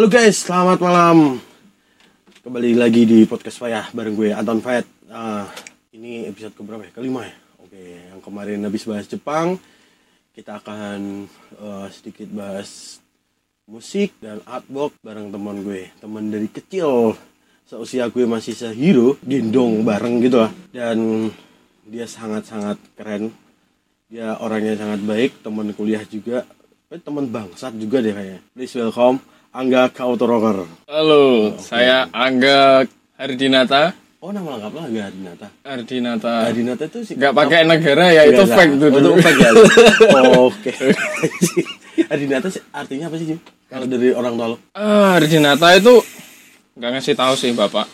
Halo guys, selamat malam. Kembali lagi di podcast Payah bareng gue Anton Fayet. Ah, ini episode keberapa ya? Kelima ya? Oke, yang kemarin habis bahas Jepang, kita akan eh, sedikit bahas musik dan artwork bareng teman gue, teman dari kecil. Seusia gue masih sehero, gendong bareng gitu lah. Dan dia sangat-sangat keren. Dia orangnya sangat baik, teman kuliah juga, eh, teman bangsat juga deh kayaknya. Please welcome Angga Kautoroker. Halo, saya Angga Hardinata. Oh nama lengkap lah Angga Adinata. Hardinata. Adinata itu sih Nggak pakai negara ya, itu fake tuh Oh, dulu. itu fake ya. Oke. Adinata sih artinya apa sih Jim? Kalau dari orang tua lo? Ah, Hardinata itu nggak ngasih tahu sih bapak.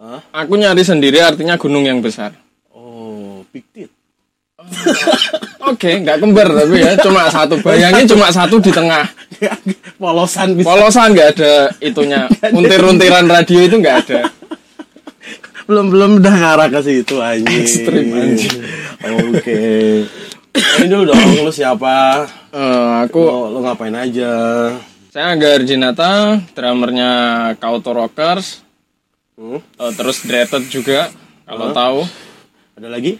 Hah? Aku nyari sendiri artinya gunung yang besar. Oh, piktit. Oke, nggak kembar tapi ya cuma satu. Bayangin cuma satu di tengah. Polosan bisa. Polosan nggak ada itunya. Untir-untiran radio itu nggak ada. belum belum udah ngarah ke situ anjing. Ekstrim, anjing. Oke. Ini dulu dong lu siapa? Eh, aku Lo, lo ngapain aja? saya Angga Hardinata, drummernya Kauto Rockers. Hmm? Eh, terus Dreaded juga kalau tahu. Ada lagi?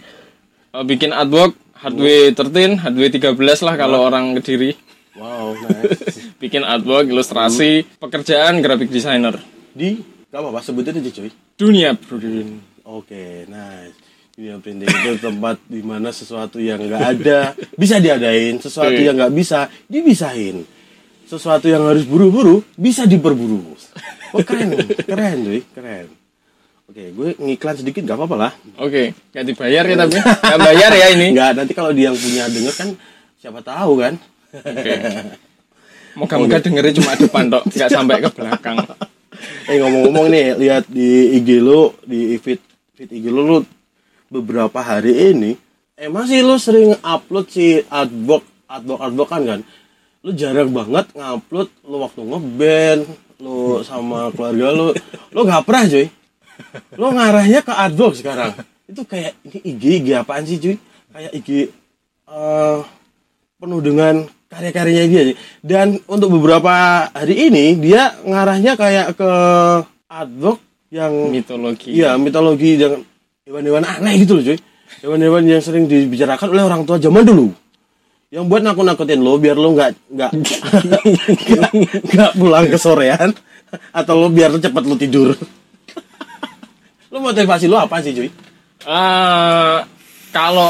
Eh, bikin artwork Hardway 13, Hardway 13 lah kalau orang Kediri. Wow, nice. Bikin artwork, ilustrasi, pekerjaan graphic designer. Di gak apa-apa sebutin aja cuy. Dunia print. Oke, nice. Dunia printing itu tempat di mana sesuatu yang nggak ada bisa diadain, sesuatu Oke. yang nggak bisa dibisahin, sesuatu yang harus buru-buru bisa diperburu. Oh keren, keren, cuy, keren. Oke, gue ngiklan sedikit gak apa-apa lah. Oke, nggak dibayar ya tapi nggak bayar ya ini. Nggak, nanti kalau dia yang punya denger kan siapa tahu kan. Oke. Moga-moga dengernya cuma depan tok, nggak sampai ke belakang. Eh ngomong-ngomong nih, lihat di IG lu, di feed feed IG lu, lu beberapa hari ini, emang sih lu sering upload si artwork, artwork, artwork kan kan? Lu jarang banget ngupload lu waktu ngeband, lu sama keluarga lu, lu nggak pernah cuy. Lu ngarahnya ke artwork sekarang. Itu kayak ini IG IG apaan sih cuy? Kayak IG eh penuh dengan karya-karyanya dia sih. Dan untuk beberapa hari ini dia ngarahnya kayak ke artwork yang Mitologi. iya mitologi dan hewan-hewan aneh gitu loh cuy. Hewan-hewan yang sering dibicarakan oleh orang tua zaman dulu. Yang buat nakut-nakutin lo biar lo nggak nggak nggak- pulang ke sorean atau lo biar cepet lo tidur. lo motivasi lo apa sih cuy? Eh, kalau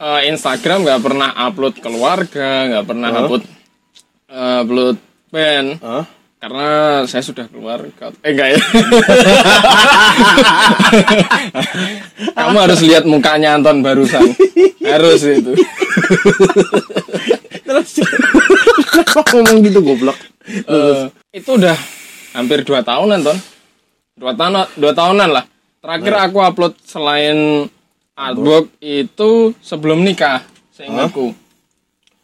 eh, Instagram nggak pernah upload keluarga, nggak pernah Huh? upload eh, upload band. Hah? Karena saya sudah keluar. Eh enggak ya. Kamu harus lihat mukanya Anton barusan. Harus itu. Terus ngomong gitu goblok? Eh, itu udah hampir dua tahunan Ton. Dua tahun dua tahunan lah. Terakhir aku upload selain artwork itu sebelum nikah, seingatku.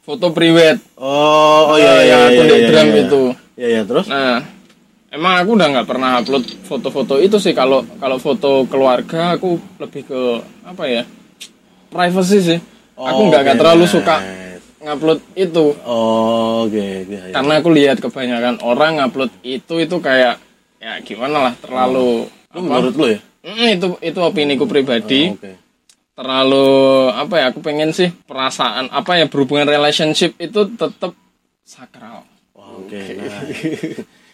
Foto priwet. Oh, oh iya iya iya. aku iya, iya, drum iya. itu. Iya iya terus? Nah, emang aku udah nggak pernah upload foto-foto itu sih. Kalau kalau foto keluarga aku lebih ke apa ya? Privacy sih. aku nggak nggak oke, terlalu nice. suka ngupload itu. Oh, oke iya, iya. Karena aku lihat kebanyakan orang ngupload itu itu kayak ya gimana lah terlalu Lu menurut lu ya? Mm, itu itu opini ku pribadi. Oh, Oke. Terlalu apa ya? Aku pengen sih perasaan apa ya berhubungan relationship itu tetap sakral. Oke. nah.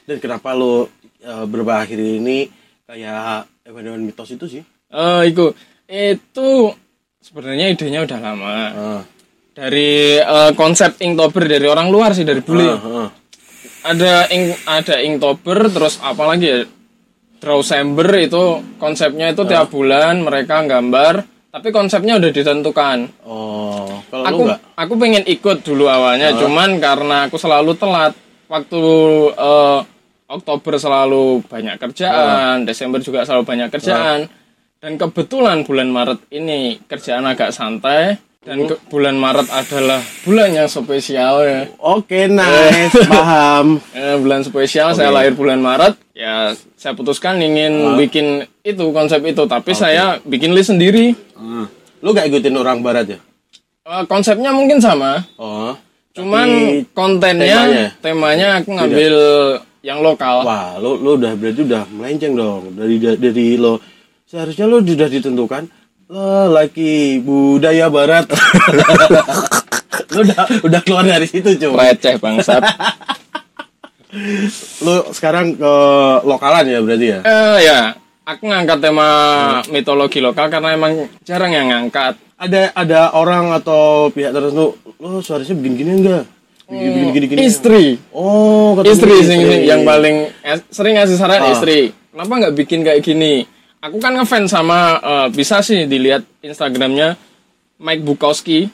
Dan kenapa lu eh, beberapa akhir ini kayak hewan-hewan mitos itu sih? Eh, itu itu sebenarnya idenya udah lama. Ah, Dari eh, konsep Inktober dari orang luar sih dari bule. ah, ah. Ada ing ada Inktober terus apalagi ya? Drawsember itu konsepnya itu tiap bulan mereka gambar, tapi konsepnya udah ditentukan. Oh, kalau lu Aku enggak? aku pengen ikut dulu awalnya, cuman karena aku selalu telat. Waktu eh, Oktober selalu banyak kerjaan, Desember juga selalu banyak kerjaan. Dan kebetulan bulan Maret ini kerjaan agak santai dan ke- bulan Maret adalah bulan yang spesial ya. Oke, nice, paham. Eh, bulan spesial saya lahir bulan Maret ya saya putuskan ingin bikin itu konsep itu tapi saya bikin list sendiri Ah. Lu gak ikutin orang barat ya? Eh, konsepnya mungkin sama Oh. cuman Tapi kontennya temanya? temanya, aku ngambil yang lokal. Wah, lo lo udah berarti udah melenceng dong dari dari lo seharusnya lo sudah ditentukan lo laki budaya barat. lo udah udah keluar dari situ cuy. Receh bangsat. Lo sekarang ke lokalan ya berarti ya. eh ya, aku ngangkat tema mitologi lokal karena emang jarang yang ngangkat. Ada ada orang atau pihak tertentu lo seharusnya begini gini enggak? Begini begini gini gini. Istri. Oh, istri sing, sing yang paling eh, sering ngasih saran istri. Kenapa nggak bikin kayak gini? Aku kan ngefans sama eh, bisa sih dilihat Instagramnya Mike Bukowski.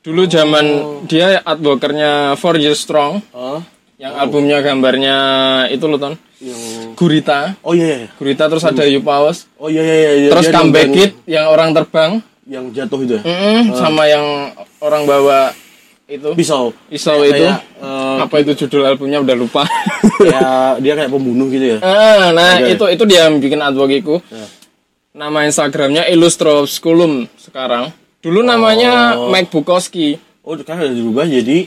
Dulu zaman dia advokernya Four Years Strong, Oh, yang albumnya gambarnya itu loh ton. yang Gurita. Oh iya iya. Gurita terus ada You Paus. Oh iya iya iya. Terus Dia Comeback nonton Kid yang orang terbang. yang jatuh itu ya. Mm-mm, sama yang orang bawa itu. Pisau. Pisau itu. kayak, eh, Apa itu judul albumnya udah lupa. kayak dia kayak pembunuh gitu ya. Ah, nah Oke. itu itu dia bikin advokiku. Ya. Nama Instagramnya Illustrovsculum sekarang. Dulu namanya Mike Bukowski. Oh, kan udah dirubah jadi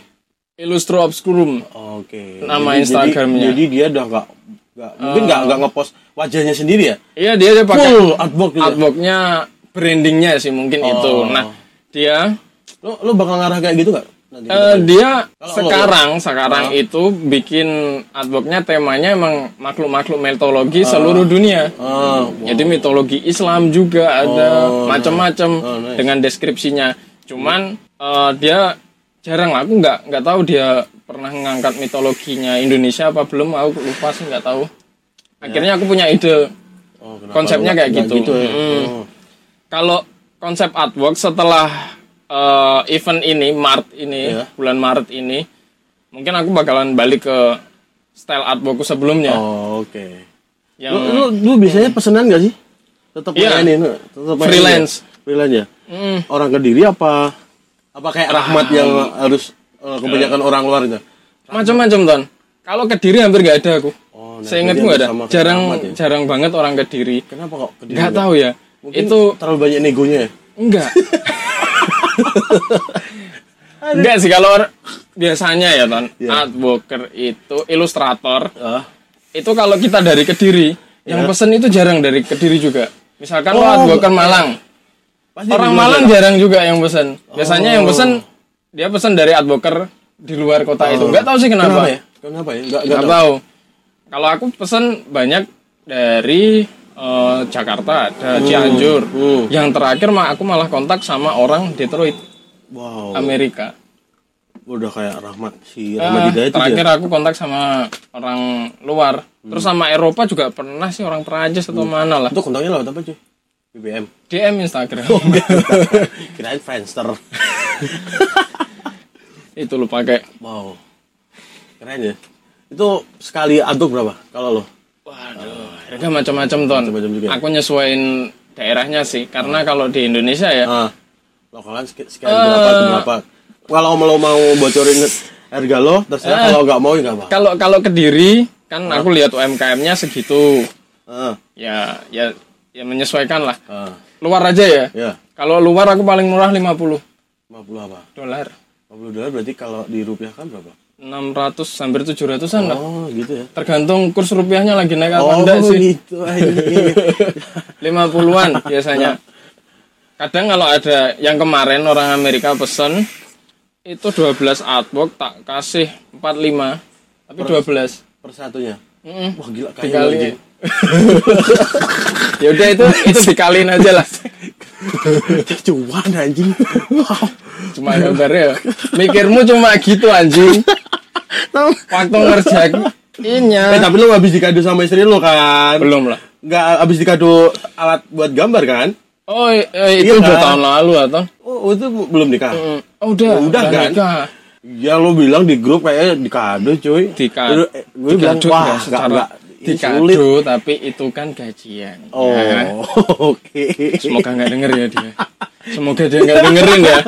Illustrovsculum. oke. Nama Jadi- Instagramnya. Jadi, jadi dia udah nggak nggak mungkin nggak nggak ngepost wajahnya sendiri ya. Iya dia dia pakai Full artwork gitu. ya? artworknya brandingnya sih mungkin Oh. itu. Nah dia Lo lo bakal ngarah kayak gitu nggak? Eh, dia Kalau sekarang sekarang itu bikin artworknya temanya emang makhluk-makhluk mitologi seluruh dunia. Ah, Jadi mitologi Islam juga ada Oh, macam-macam Oh, nice. dengan deskripsinya. Cuman eh, dia jarang aku nggak nggak tahu dia pernah ngangkat mitologinya Indonesia apa belum aku lupa sih nggak tahu. Akhirnya aku punya ide oh, konsepnya lo kayak nggak gitu. ya? Mm. Oh. kalau konsep artwork setelah eh, event ini Maret ini Iya. bulan Maret ini mungkin aku bakalan balik ke style artworkku sebelumnya Oh, oke. yang Lu, lu, lu biasanya pesenan gak sih? Tetap Iya. mainin, tetap Freelance. ya? Freelance ya? Mm, Orang kediri apa? Apa kayak Rahmat yang harus eh, kebanyakan orang luar itu? macam-macam ton. Kalau kediri hampir nggak ada aku. Oh, nah, nggak ada. Jarang Rahmat ya? jarang banget orang kediri. Kenapa kok kediri? Nggak nggak? tahu ya. Mungkin Itu terlalu banyak negonya ya? enggak. enggak sih kalau biasanya ya ton. Iya. Artworker itu ilustrator Ah. itu kalau kita dari kediri yang pesen itu jarang dari kediri juga. Misalkan lo Oh, artworker iya. Malang. Pasti Orang Malang daerah. jarang juga yang pesen. Biasanya yang pesen dia pesen dari advoker di luar kota itu. Enggak tahu sih kenapa. Kenapa ya? Kenapa ya? Enggak Nggak tahu. Kalau aku pesen banyak dari eh, Jakarta, ada Cianjur. hmm. Yang terakhir mah aku malah kontak sama orang Detroit, Wow. Amerika. Udah kayak Rahmat si Eh, Rahmat Hidayat itu terakhir ya? aku kontak sama orang luar. Terus sama Eropa juga pernah sih orang Perancis atau mana lah. Itu kontaknya lewat apa cuy? BBM. DM Instagram. Kirain Friendster. Itu lu pakai. Wow. Keren ya. Itu sekali aduk berapa kalau lo? Waduh, harga macam-macam ton. Macam-macam juga ya? Aku nyesuaiin daerahnya sih, karena kalau di Indonesia ya, Ah. Lokalan sek- sekian berapa tuh berapa? Kalau lo mau bocorin harga lo, terserah kalau nggak mau ya nggak apa. kalau kalau kediri kan aku lihat UMKM-nya segitu, Ah, ya ya ya menyesuaikan lah. ah, Luar aja ya. ya. Kalau luar aku paling murah 50 50 apa? dolar. 50 dolar berarti kalau dirupiahkan berapa? 600 hampir 700-an lah. Oh, gitu ya. Tergantung kurs rupiahnya lagi naik apa Oh, enggak sih. gitu. anjing. 50-an biasanya. Kadang kalau ada yang kemarin orang Amerika pesen itu 12 artwork tak kasih 45 tapi 12 per satunya. Mm-mm. Wah, gila kaya dikali anjing. ya udah itu itu dikaliin aja lah Cuan anjing. Wow. cuma gambarnya mikirmu cuma gitu anjing waktu ngerjainnya Eh, tapi lo habis dikado sama istri lo kan? belum lah Nggak habis dikado alat buat gambar kan? oh eh, itu Iya udah kan? tahun lalu atau Oh, itu belum nikah. Mm. oh, udah Udah kan? nikah. Ya lo bilang di grup kayak dikado cuy. Dikado. Eh, Gue bilang wah ya, nggak secara nggak ini sulit. dikado tapi itu kan gajian Oh, ya oke. semoga nggak denger ya dia semoga dia nggak dengerin ya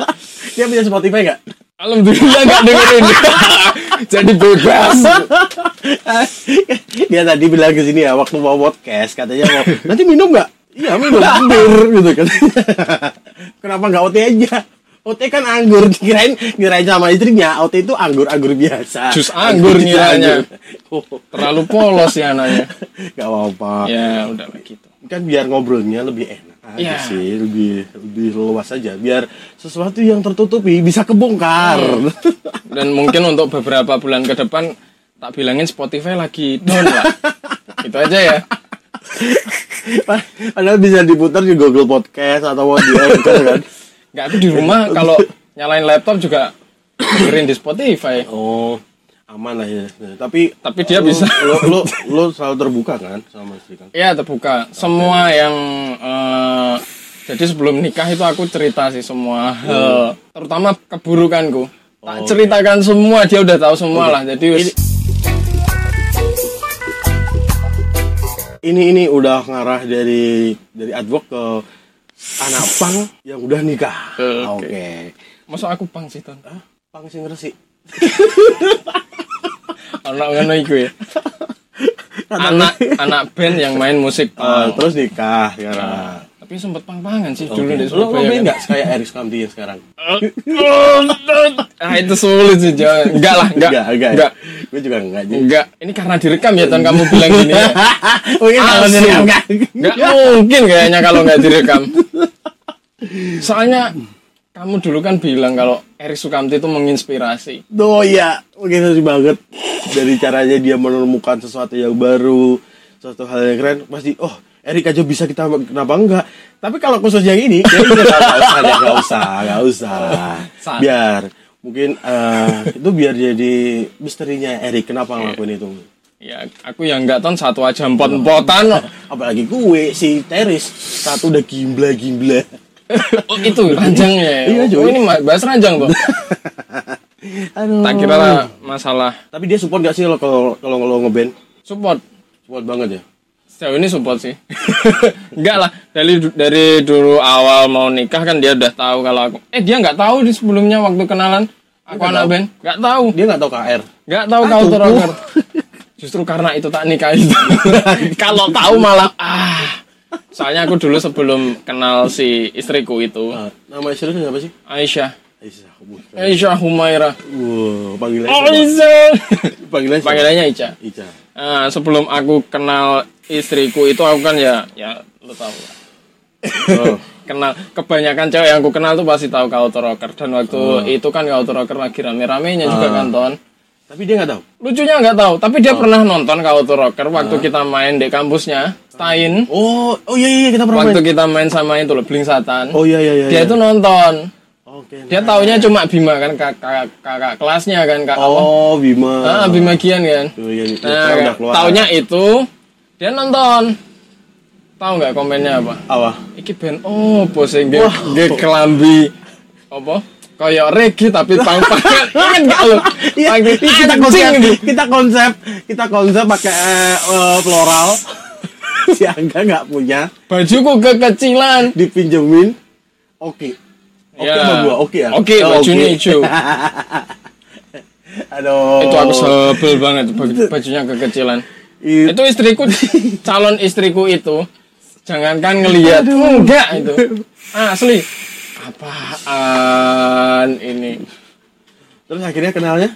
Dia punya Spotify nggak? Alhamdulillah nggak dengerin jadi bebas Dia tadi bilang ke sini ya waktu mau podcast katanya mau nanti minum nggak? Iya minum bir gitu kan. Kenapa nggak OT aja? OT kan anggur, kirain kirain sama istrinya. OT itu anggur, anggur biasa. Jus anggur anggur. Oh, Terlalu polos ya anaknya. gak apa-apa. Ya udah gitu. Kan biar ngobrolnya lebih enak aja Iya. sih, lebih lebih luas aja. Biar sesuatu yang tertutupi bisa kebongkar. Dan mungkin untuk beberapa bulan ke depan tak bilangin Spotify lagi down lah. Itu aja ya. Padahal bisa diputar di Google Podcast atau di Anchor kan. Nggak aku di rumah kalau nyalain laptop juga dengerin di Spotify. Oh, aman lah ya. Tapi Tapi dia lu- bisa. Lu, lu, lu selalu terbuka kan sama istri kan? Iya terbuka. Semua yang eh, jadi sebelum nikah itu aku cerita sih semua hal, terutama keburukanku. Tak Oh, ceritakan semua, dia udah tahu semua lah. Jadi wis- Ini ini udah ngarah dari dari advok ke anak pang yang udah nikah. Oke. Oke. masa aku pang sih ton. Ah, pang sing resik. Anak ngono iku ya. anak anak band yang main musik punk. terus nikah sekarang. Tapi sempet pang-pangan sih dulu Oke. di Lo lo main kan. nggak kayak Eris Kamti yang sekarang? ah itu sulit sih jawab. Enggak lah, enggak. enggak, enggak. Enggak. Gue juga enggak. Enggak. Ini karena direkam ya ton kamu bilang gini ya. Mungkin kalau direkam enggak. Nggak mungkin kayaknya kalau nggak direkam. Soalnya kamu dulu kan bilang kalau Erik Sukamti itu menginspirasi. Oh iya, mungkin sedih banget dari caranya dia menemukan sesuatu yang baru, sesuatu hal yang keren. Pasti, oh Erik aja bisa kita kenapa enggak? Tapi kalau khusus yang ini, kayaknya nggak usah, nggak usah, nggak usah. Biar mungkin eh, itu biar jadi misterinya Erik kenapa ngelakuin itu. Ya, aku yang nggak tahu satu aja empot-empotan. Apalagi gue si Teris satu udah gimbla gimbla. Oh, itu ranjangnya. ya? Iya, Oh, ini bahas ranjang tuh. Aduh. Tak kira masalah Tapi dia support gak sih lo kalau kalau lo ngeband? support. Support banget ya. Sejauh ini support sih. Enggak lah, dari dari dulu awal mau nikah kan dia udah tahu kalau aku. Eh dia nggak tahu di sebelumnya waktu kenalan aku anak tahu. band. Nggak tahu. Dia nggak tahu KR. Nggak tahu Ah, kau rocker. Justru karena itu tak nikah itu. kalau tahu malah ah. Soalnya aku dulu sebelum kenal si istriku itu Ah, nama istrinya siapa sih? Aisyah. Aisyah. Aisyah Humaira. Wow, panggilannya Oh? Aisyah. Panggilannya? Panggilannya Ica. Ica. Nah, sebelum aku kenal istriku itu aku kan ya ya lo tahu lah. Oh. kenal kebanyakan cewek yang aku kenal tuh pasti tahu Kauto Rocker dan waktu Oh. itu kan Kauto Rocker lagi rame-ramenya juga Ah. kan ton Tapi dia nggak tahu. lucunya nggak tahu tapi Oh. dia pernah nonton Kauto Rocker waktu kita main di kampusnya Stein Oh, oh iya iya kita pernah waktu main. kita main sama itu loh Bling Satan Oh iya iya iya. dia iya. itu nonton Oke. dia taunya cuma Bima kan kakak kakak kelasnya kan kak Oh, Bima. ah, Bima Gian kan Oh iya, iya. nah keluar. taunya itu dia nonton tahu nggak komennya apa apa? Iki ben oh bos nggih Wah. nggih kelambi apa kayak reggae tapi pang-pangan inget gak lu Iya, Pang- kita konsep, ini. kita konsep, kita konsep pakai eh, floral. si Angga nggak punya, bajuku kekecilan dipinjemin. Oke. Oke Ya. sama gua, oke ya. Oke, Oh, bajunya hijau. Aduh. itu aku sebel banget baju- bajunya kekecilan I- itu istriku calon istriku itu jangankan ngelihat enggak itu asli apaan ini Terus akhirnya kenalnya?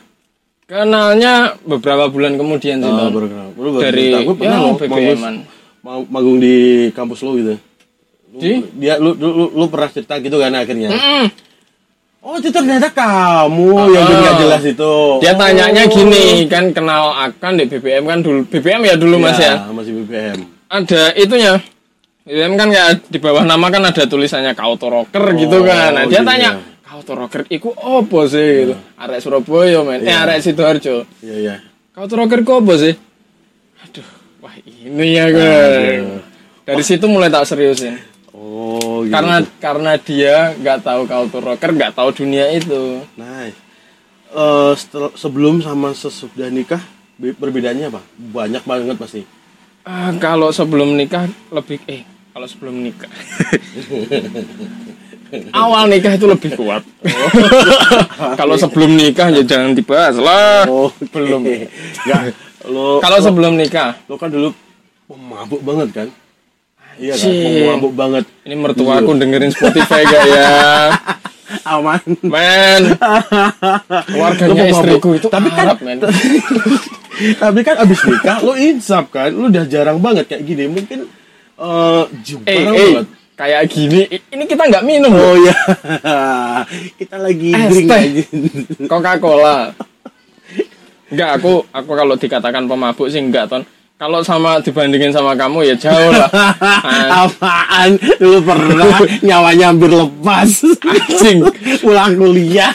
kenalnya beberapa bulan kemudian sih Oh, Ton. baru kenal. Lu baru dari. Gua pernah ya, BBM-an. Manggung- ma- manggung di kampus lu gitu. Lu, Di? dia lu, lu, lu, lu pernah cerita gitu kan akhirnya. Mm-mm. Oh, itu ternyata kamu yang Ah. nggak jelas itu. Dia tanyanya Oh. gini, kan kenal akan di BBM kan dulu. BBM ya dulu Mas ya. Masih BBM. Ada itunya. BBM kan kayak di bawah nama kan ada tulisannya Kauto Rocker gitu Oh, kan. Nah, dia iya. tanya, Kauto Rocker iku opo sih gitu. Arek Surabaya men. Eh Iya. arek Sidoarjo. Iya, iya. Kauto Rocker ku opo sih? Wah ini ya. Aduh. Dari situ mulai tak seriusin. Oh, gitu. Karena karena dia nggak tahu Kauto Rocker, nggak tahu dunia itu. Nice. Eh, setel- sebelum sama sesudah nikah be- perbedaannya apa? Banyak banget pasti. Ah, kalau sebelum nikah lebih eh kalau sebelum nikah awal nikah itu lebih kuat. kalau sebelum nikah ya jangan dibahas lah. Oh, belum. Enggak. Lo Kalau sebelum nikah lo kan dulu pemabuk banget kan? Iya kan? Pemabuk banget. ini mertuaku dengerin Spotify gak ya? aman Men, mau istriku mabuk. itu Tapi kan- Arab, men. tapi kan abis nikah lu insaf kan lu udah jarang banget kayak gini mungkin eh Eh, jarang eh, banget kayak gini, ini kita nggak minum loh. oh ya kita lagi Es drink teh. aja Coca-Cola. Enggak, aku aku kalau dikatakan pemabuk sih enggak, Ton. Kalau sama dibandingin sama kamu ya jauh lah. Ah, apaan lu pernah nyawanya hampir lepas Anjing. pulang kuliah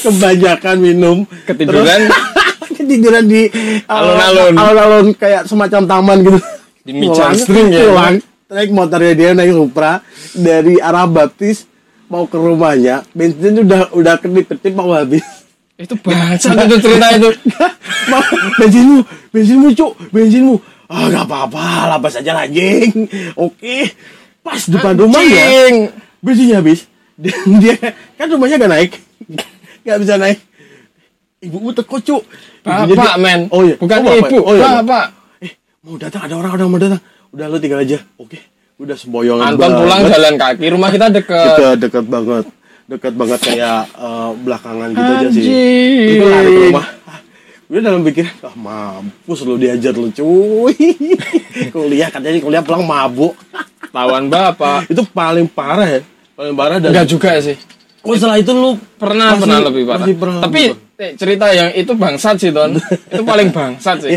kebanyakan minum Ketiduran. Terus- ketiduran di Alun-alun. alun-alun kayak semacam taman gitu Di Mijan String ya? pulang naik motornya dia naik Supra dari arah Baptis mau ke rumahnya bensin udah udah kedip-kedip mau habis itu bangsat itu cerita itu. bensinmu bensinmu cuk. Bensinmu. Ah nggak apa-apa lapas aja anjing oke. Pas depan rumahnya Anjing. bensinnya habis. Dia, dia kan rumahnya gak naik. Nggak bisa naik. Ibumu teko cuk. Bapak, men. oh iya. Bukan Oh, bapak. ibu, oh, iya, bapak. eh mau datang? Ada orang orang mau datang? Udah lu tinggal aja. Oke. Udah semboyongan Anton pulang jalan kaki, rumah kita deket. deket deket banget deket banget kayak eh, belakangan gitu aja sih Anjing. itu lari ke rumah Ah, Udah dalam pikiran, ah mampus lu diajar lu cuy Kuliah katanya kuliah pulang mabuk Tawan bapak. Itu paling parah ya Paling parah dan Enggak juga sih. Oh setelah itu lu Pernah Masih- pernah lebih parah. pernah Tapi lebih eh, cerita yang itu bangsat sih Ton. itu paling bangsat sih.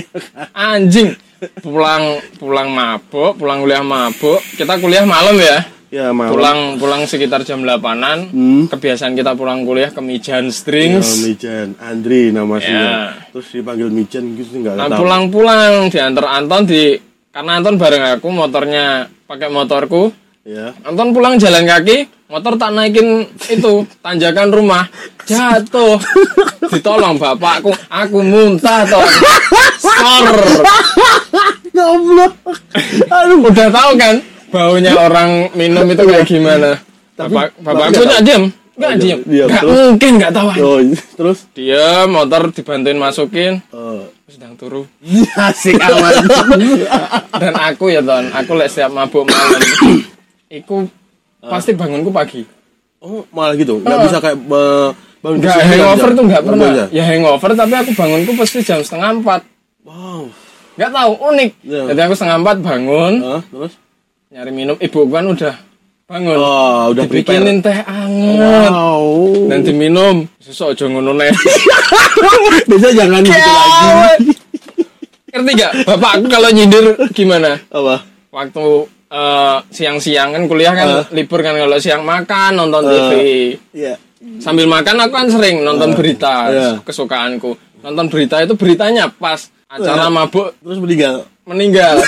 Anjing. Pulang pulang mabuk, pulang kuliah mabuk. Kita kuliah malam ya. Ya malam Pulang pulang sekitar jam 8-an. Hmm. Kebiasaan kita pulang kuliah ke Mijan Ya, Strings. Mijan Andri nama Ya. Terus dipanggil Mijan gitu nggak Nah, tahu pulang-pulang diantar Anton di karena Anton bareng aku motornya pakai motorku. Ya Anton pulang jalan kaki, motor tak naikin itu tanjakan rumah jatuh. Ditolong bapakku, aku muntah toh. Skor. Goblok Aduh Udah tahu kan baunya orang minum itu kayak gimana? Bapak bapakku nggak diem, nggak Oh, diem, diam. nggak Terus? mungkin nggak tahu. Oh, terus Dia motor dibantuin masukin, eh, sedang turu. Asik amat Dan aku ya ton, aku lek setiap mabuk malam, iku pasti bangunku pagi. Oh malah gitu Nggak Oh. bisa kayak eh, bangun kesiangan hangover jam? tuh enggak Nggak pernah. bisa? Ya hangover tapi aku bangunku pasti jam setengah empat. Wow Enggak tahu, unik. Iya. Jadi aku setengah empat bangun, Hah, Terus nyari minum. Ibu kan udah bangun. Oh udah prepare Dibikinin teh anget. Wow Dan diminum. Susu aja ngono. Bisa jangan gitu lagi Ngerti gak? Bapak aku kalau nyindir gimana? Apa? Waktu eh, siang-siang kan kuliah kan Eh. libur kan kalau siang makan nonton Eh. TV. Iya Sambil makan aku kan sering nonton berita Iya. kesukaanku. Nonton berita itu beritanya pas acara Iya. mabuk Terus meninggal meninggal.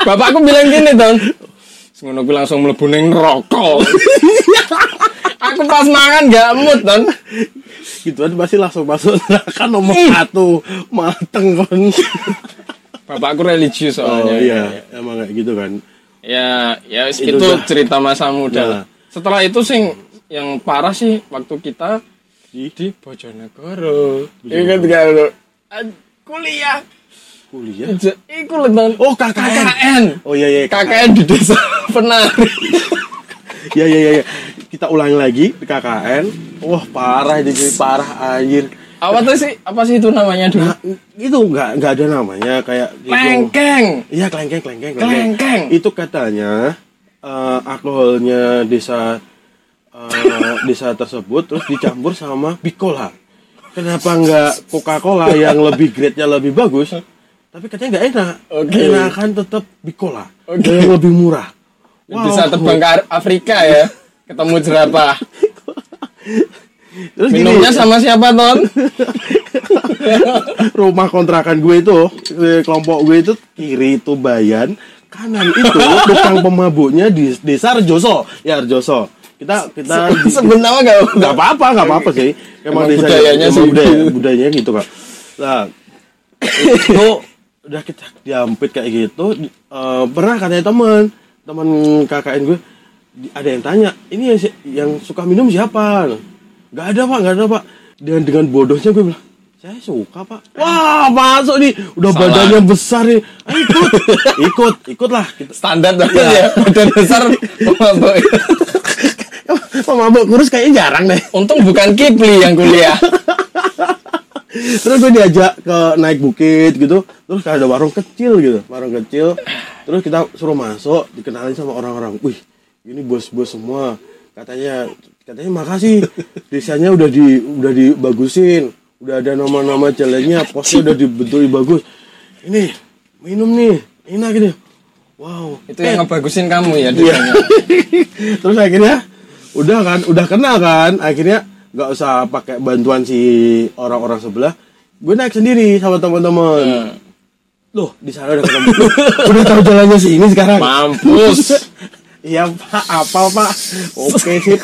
Bapakku bilang gini, Don. Ngono gue langsung mlebu ning rokok. aku pas mangan gak mood, Don. Gituan pasti langsung masuk neraka nomor Ih. satu Mateng kon Bapakku religius Oh soalnya. iya Emang kayak gitu kan Ya, ya Itu itu, dah. cerita masa muda. Nah. lah. Setelah itu sing yang parah sih waktu kita Di di Bojonegoro. Ingat gak lu? Ad- Kuliah. Kuliah Iku Don. Oh KKN KKN. Oh iya iya KKN di desa penari. Iya iya iya iya. Kita ulangi lagi di KKN Wah parah ini cuy Parah anjir apa tuh sih? Apa sih itu namanya dulu? Nah, itu nggak nggak ada namanya kayak gitu. Lengkeng. Iya kelengkeng kelengkeng Kelengkeng. Itu katanya eh, alkoholnya desa eh, desa tersebut terus dicampur sama Bicola. Kenapa nggak Coca-Cola yang lebih grade-nya lebih bagus? Tapi katanya nggak enak. Oke. Enakan tetap Bicola. Oke. Yang lebih murah. Bisa terbang ke Afrika ya. Ketemu jerapah. Terus gini, Minumnya sama siapa, Ton? rumah kontrakan gue itu kelompok gue itu kiri itu Bayan kanan itu tukang pemabuknya di desa Arjoso ya Arjoso kita kita di- Sebut nama gak? nggak apa-apa nggak apa-apa sih Emang desa- budayanya emang sih. budaya budayanya gitu kan nah itu udah kita diampit kayak gitu eh, pernah katanya teman teman KKN gue di- ada yang tanya ini yang, yang suka minum siapa nggak ada pak nggak ada pak dan dengan bodohnya gue bilang saya suka pak wah masuk nih udah Salah. badannya besar nih Ayo, ikut ikut ikutlah kita Standar banget Iya. ya. Badan besar. pemabuk. Pemabuk kurus kayaknya jarang deh. Untung bukan Kipli yang kuliah. Terus gue diajak ke naik bukit gitu. Terus ada warung kecil gitu, warung kecil. Terus kita suruh masuk, dikenalin sama orang-orang. Wih, ini bos-bos semua. Katanya katanya makasih. Desanya udah di udah dibagusin. Udah ada nama-nama jalannya, posnya udah dibentuk bagus. Ini minum nih, enak gitu. Wow, Itu yang ngebagusin kamu ya Iya. desanya. Terus akhirnya udah kan, udah kenal kan. Akhirnya nggak usah pakai bantuan si orang-orang sebelah. Gue naik sendiri sama teman-teman. Hmm. Loh, di sana udah ketemu. udah tahu jalannya sini sekarang. Mampus. Iya pak, apa pak? Oke sip.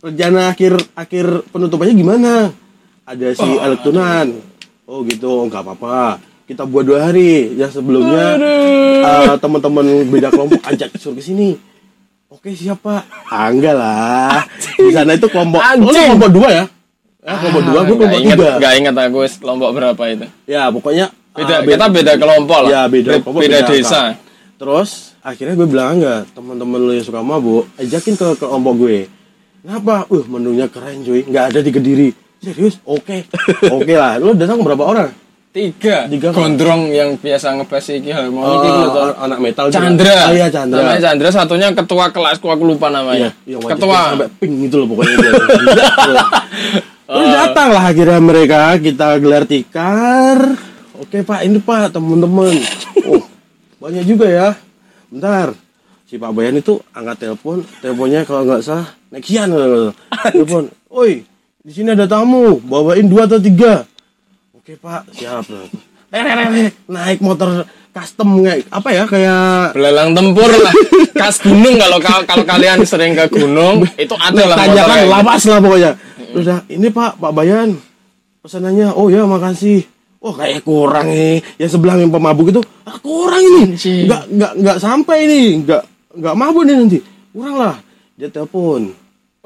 Rencana akhir akhir penutupannya gimana? Ada si Alektunan. Oh gitu, oh, nggak apa-apa. Kita buat dua hari. Ya sebelumnya eh, teman-teman beda kelompok ajak suruh ke sini. Oke siapa? Ah, enggak lah. Di sana itu kelompok. Oh, lu Anjing. kelompok dua ya? Ya, kelompok dua, gue kelompok inget, tiga. gak inget aku kelompok berapa itu. Ya pokoknya Beda, ah, kita beda kelompok lah. Ya beda Be- kelompok, beda angka. desa. Terus akhirnya gue bilang enggak teman-teman lu yang suka mabuk ajakin ke kelompok gue. Kenapa? Uh menunya keren cuy, nggak ada di kediri. Serius? Oke, oke lah. Lu datang berapa orang? Tiga. Tiga. Gondrong yang biasa ngebahas iki harmoni Oh, iki lho, toh. anak metal. Chandra. Oh, iya Chandra. Namanya Chandra, satunya ketua kelasku aku lupa Iya, namanya. yang wajib ketua. sampai pink gitu loh pokoknya dia. Terus datang lah akhirnya mereka kita gelar tikar. Oke pak, ini pak teman-teman. Oh banyak juga ya. Bentar, si Pak Bayan itu angkat telepon, teleponnya kalau nggak salah Nexian. Telepon, oi di sini ada tamu, bawain dua atau tiga. Oke pak, siap. Eh, eh, eh, naik motor custom kayak apa ya kayak Belalang tempur lah. Kas gunung kalau kalau kalian sering ke gunung, itu ada lah kan gitu. lawas lah pokoknya. Terus dah ini pak pak Bayan. Pesanannya oh ya makasih. Oh kayak kurang nih yang sebelah yang pemabuk itu ah, kurang ini. Nggak nggak nggak sampai nih nggak nggak mabuk nih nanti. Kurang lah. Dia telepon.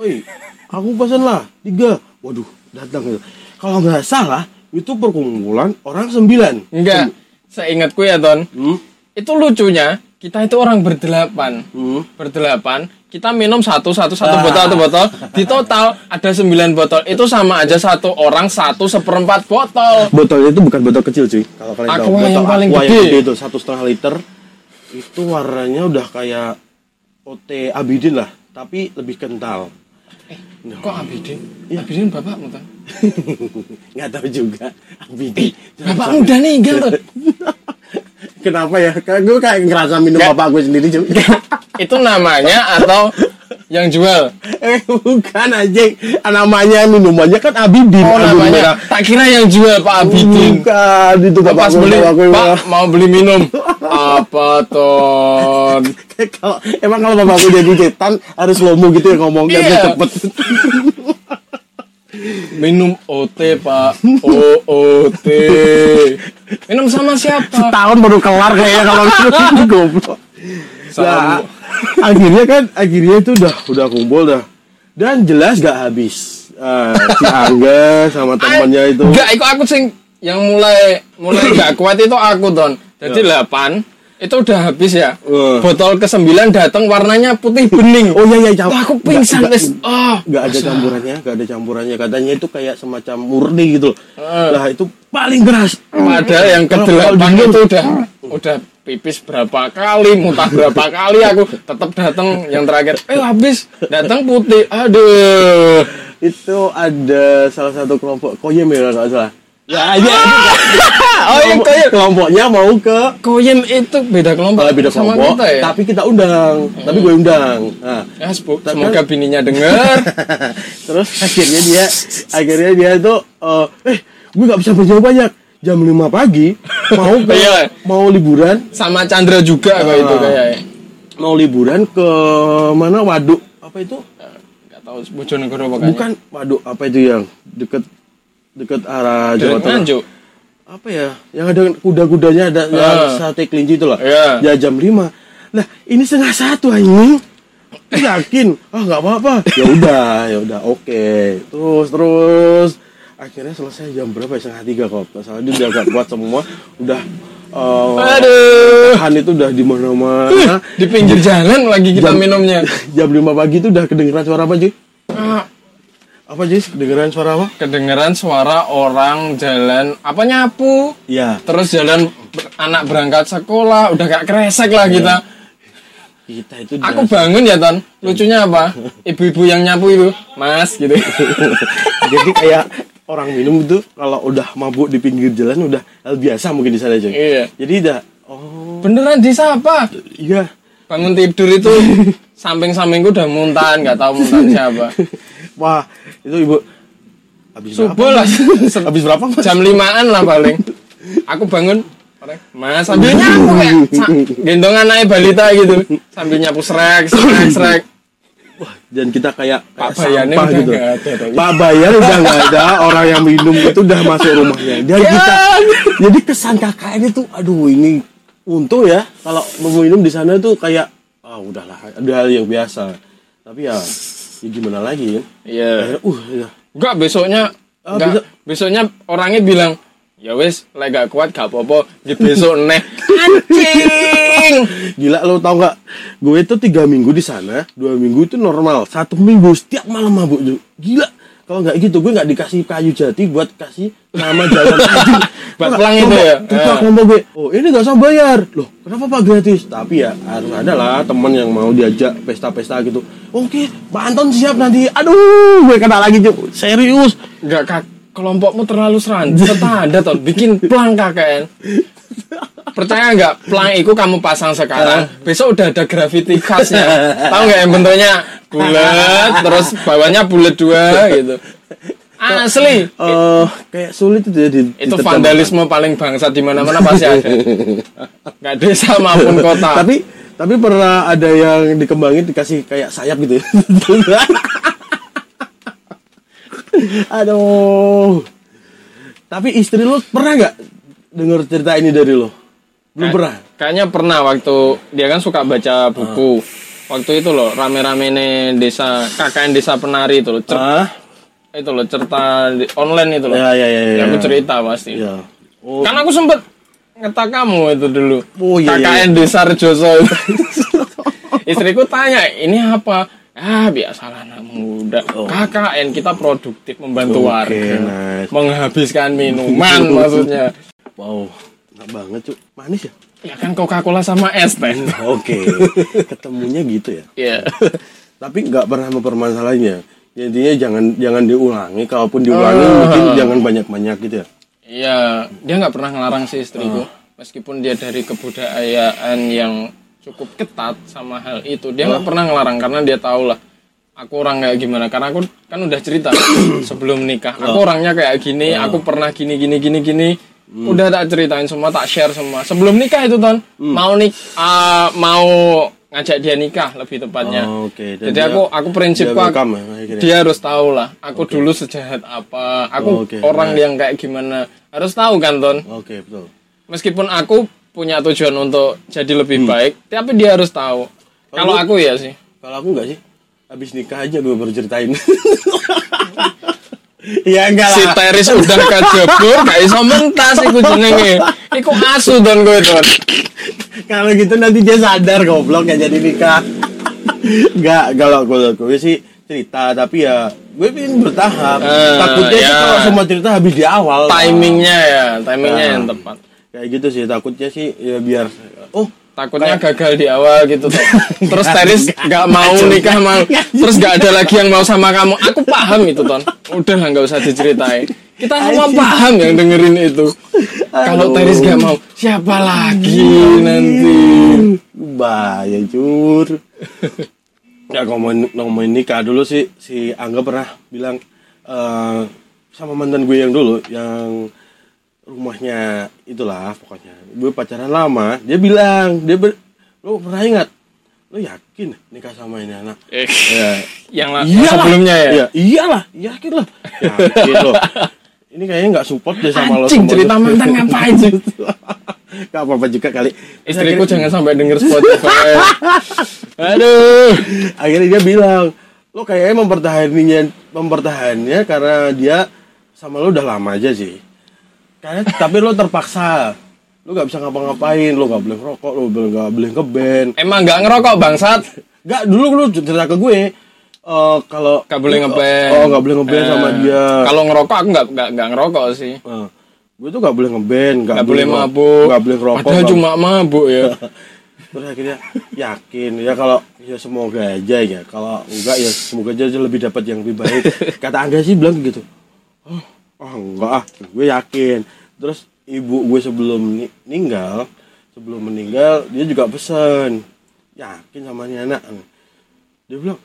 Oi aku pesan lah tiga. Waduh datang itu kalau nggak salah itu perkumpulan orang sembilan Enggak. Seingatku ya, Ton. hmm? Itu lucunya, kita itu orang berdelapan. Hmm. Berdelapan, kita minum satu, satu, satu Ah. botol, satu botol. Di total ada sembilan botol. Itu sama aja satu orang satu seperempat botol. Botolnya itu bukan botol kecil cuy. Kalau kalian tahu Aqua botol yang paling aqua gede. yang gede itu satu setengah liter itu warnanya udah kayak OT Abidin lah, tapi lebih kental. Kok Abidin? Abidin bapakmu, Ton? Nggak tahu juga Abidin. Bapakmu udah ninggal, Ton. Kenapa ya? Kayak gue kayak ngerasa minum Nggak. bapak gue sendiri cuy. Itu namanya atau yang jual? eh bukan anjing. Namanya minumannya kan Abidin. Oh, Abidin namanya. merah. Tak kira yang jual Pak Abidin. Bukan itu bapak Pas beli, gue Pak, mau beli minum. Apa, Ton? kalau emang kalau bapak gue jadi cetan harus lomo gitu ya ngomongnya Iya. cepet. Minum OT, Pak. OOT. Minum sama siapa? Setahun baru kelar kayaknya kalau gitu goblok. Nah. Akhirnya kan akhirnya itu udah udah kumpul dah. Dan jelas gak habis. Eh, si Angga sama temannya itu. Enggak, itu aku sing yang mulai mulai gak kuat itu aku, Ton. Jadi 8 itu udah habis ya. Eh. Botol ke-9 datang warnanya putih bening. Oh iya iya campur. Wah, aku pingsan wis. Oh, Gak ada campurannya, gak ada campurannya. Katanya itu kayak semacam murni gitu. Lah itu paling keras. Padahal yang Kalau- kalau ke-8 diminum- itu udah udah pipis berapa kali, muntah berapa kali aku tetap datang yang terakhir. Eh habis datang putih. Aduh. itu ada salah satu kelompok koyem ya nggak salah. Ya, iya. Oh, yang koyem. Kelompoknya mau ke Koyem itu beda kelompok Malah beda sama kelompok, kita ya. tapi kita undang, tapi gue undang. Nah, Ya, semoga bininya denger. terus akhirnya dia, akhirnya dia itu, eh, eh, gue nggak bisa banyak banyak. Jam 5 pagi mau ke, Iya. mau liburan, sama Chandra juga kok itu Ah. kayaknya. mau liburan ke mana? Waduk apa itu? Enggak tahu Bojonegoro. Bukan waduk apa itu yang deket deket arah Jawa Tengah. Apa ya? Yang ada kuda-kudanya ada Ah. yang sate kelinci itu loh. Iya. Ya jam 5. Nah, ini setengah satu anjing. Yakin? Ah nggak apa-apa. Ya udah, ya udah, oke. Terus terus akhirnya selesai jam berapa? ya? Setengah tiga kok. Nggak salah dia udah gak kuat semua. Udah eh, Aduh. tahan itu udah di mana-mana. Di pinggir jalan lagi kita Jam- minumnya. jam 5 pagi itu udah kedengeran suara apa cuy? Apa Jis? Kedengeran suara apa? kedengeran suara orang jalan apa nyapu Iya. terus jalan anak berangkat sekolah udah gak kresek lah kita Kita itu aku bangun ya ton lucunya apa ibu-ibu yang nyapu itu mas gitu Jadi kayak orang minum itu kalau udah mabuk di pinggir jalan udah hal biasa mungkin di sana aja. Iya. Jadi udah oh beneran disapa iya. bangun tidur itu samping-sampingku udah muntahan nggak tahu muntahan siapa Wah, itu Ibu habis subuh lah Habis berapa, Mas? jam limaan lah paling aku bangun mas sambil nyapu kayak gendong anaknya balita gitu sambil nyapu srek srek srek Wah, dan kita kayak, kayak Pak sampah gitu. ada. Pak Bayan udah nggak ada, orang yang minum itu udah masuk rumahnya. Dan kita, jadi kesan KKN itu, aduh ini untung ya kalau mau minum di sana tuh kayak, ah udahlah, ada hal yang biasa. Tapi ya, ya gimana lagi kan? iya Akhirnya, uh, ya. Enggak besoknya Ah, enggak besok- besoknya orangnya bilang ya wes lagi gak kuat gak apa-apa di besok neh anjing Gila lo tau nggak? Gue itu tiga minggu di sana, dua minggu itu normal, satu minggu setiap malam mabuk. Gila. Kalau nggak gitu, gue nggak dikasih kayu jati buat kasih nama jalan. Buat pelang itu ya? Ah. ngomong gue, oh ini nggak usah bayar. Loh, kenapa pak gratis? Tapi ya harus ada lah teman yang mau diajak pesta-pesta gitu. Oke, Pak Anton siap nanti. Aduh, gue kena lagi cuy. Serius. enggak kak kelompokmu terlalu seranjat ada toh bikin pelang KKN percaya nggak pelang itu kamu pasang sekarang besok udah ada gravity khasnya tahu nggak yang bentuknya bulat terus bawahnya bulat dua gitu asli. Eh, kayak sulit itu ya di itu vandalisme paling bangsat di mana-mana pasti ada. Nggak desa maupun kota. Tapi tapi pernah ada yang dikembangin dikasih kayak sayap gitu ya. aduh. Tapi istri lo pernah nggak denger cerita ini dari lo? Belum Kayak- pernah? kayaknya pernah waktu dia kan suka baca buku. Waktu itu loh rame-rame nih desa KKN desa penari itu loh cer- itu loh cerita di- online itu loh. Ya ya ya ya, Ya, aku cerita pasti. Ya. Oh. Kan aku sempet ngetak kamu itu dulu. Oh, iya, iya, KKN desa Rejoso itu. istriku tanya ini apa? Ah biasalah anak muda. KKN kita produktif membantu Oke, warga. nice. menghabiskan minuman maksudnya. Wow enak banget cuy manis ya? Ya kan Coca Cola sama es teh. Oke. Ketemunya gitu ya? Iya. tapi nggak pernah mempermasalahannya Ya, intinya jangan jangan diulangi kalaupun diulangi Ah. mungkin jangan banyak banyak gitu ya Iya, dia nggak pernah ngelarang sih istriku. Meskipun dia dari kebudayaan yang cukup ketat sama hal itu, dia nggak pernah ngelarang karena dia tahu lah. Aku orang kayak gimana? Karena aku kan udah cerita sebelum nikah. Aku orangnya kayak gini, aku pernah gini gini gini gini. Udah tak ceritain semua, tak share semua. Sebelum nikah itu ton, mau nik, ah, mau ngajak dia nikah lebih tepatnya. Oh, oke. Dan Jadi dia- aku aku prinsipku dia welcome ya, dia harus tahu lah. Aku dulu sejahat apa. Aku Oh, oke. orang Nice. yang kayak gimana. Harus tahu kan ton. oke betul Meskipun aku punya tujuan untuk jadi lebih Hmm. baik, tapi dia harus tahu. Kalau aku ya sih. kalau aku nggak sih habis nikah aja gue baru ceritain ya enggak Si lah Teris udah kejebur, gak iso mentas iku jenenge. Iku asu don kowe don. kalau gitu nanti dia sadar goblok ya jadi nikah Enggak, kalau gue, gue sih cerita tapi ya gue ingin bertahap Eh, takutnya sih ya. kalau semua cerita habis di awal Timingnya ya, timingnya Nah. yang tepat. kayak gitu sih takutnya sih ya biar oh Takutnya Kayak- gagal di awal gitu. Terus Teris gak mau nikah mau, terus gak ada lagi yang mau sama kamu. Aku paham itu ton. Udah nggak usah diceritain. Kita semua paham yang dengerin itu. Kalau. Teris gak mau, siapa lagi nanti? bahaya jur ya ngomongin ngomongin nikah dulu sih si Angga pernah bilang eh, sama mantan gue yang dulu yang rumahnya itulah pokoknya gue pacaran lama dia bilang dia ber, lo pernah ingat? Lo yakin nikah sama ini anak? Eh, ya. yang, la- yang iyalah. sebelumnya ya. Iya, iyalah yakin lah. Yakin lo ini kayaknya nggak support deh sama lo Anjing semua. cerita mantan ngapain sih? Gak apa-apa juga kali. Istriku jangan sampai denger Spotify. Aduh. akhirnya dia bilang lo kayaknya mempertahannya mempertahannya karena dia sama lo udah lama aja sih. Karena tapi lo terpaksa lo gak bisa ngapa-ngapain lo gak boleh ngerokok lo gak boleh ngeband Emang nggak ngerokok bangsat? gak dulu lo cerita ke gue eh, kalau Nggak boleh ngeband. Oh, nggak boleh ngeband sama Eh, dia. Kalau ngerokok aku nggak nggak nggak ngerokok sih. Eh, gue tuh nggak boleh ngeband, nggak Nggak boleh mabuk. nggak boleh ngerokok. Padahal nggak- cuma mabuk ya. Terus akhirnya yakin ya kalau ya semoga aja ya kalau enggak ya semoga aja lebih dapat yang lebih baik. Kata Angga sih bilang gitu. Oh, oh enggak ah, gue yakin. Terus ibu gue sebelum ni- meninggal, sebelum meninggal dia juga pesan yakin sama nih anak. Dia bilang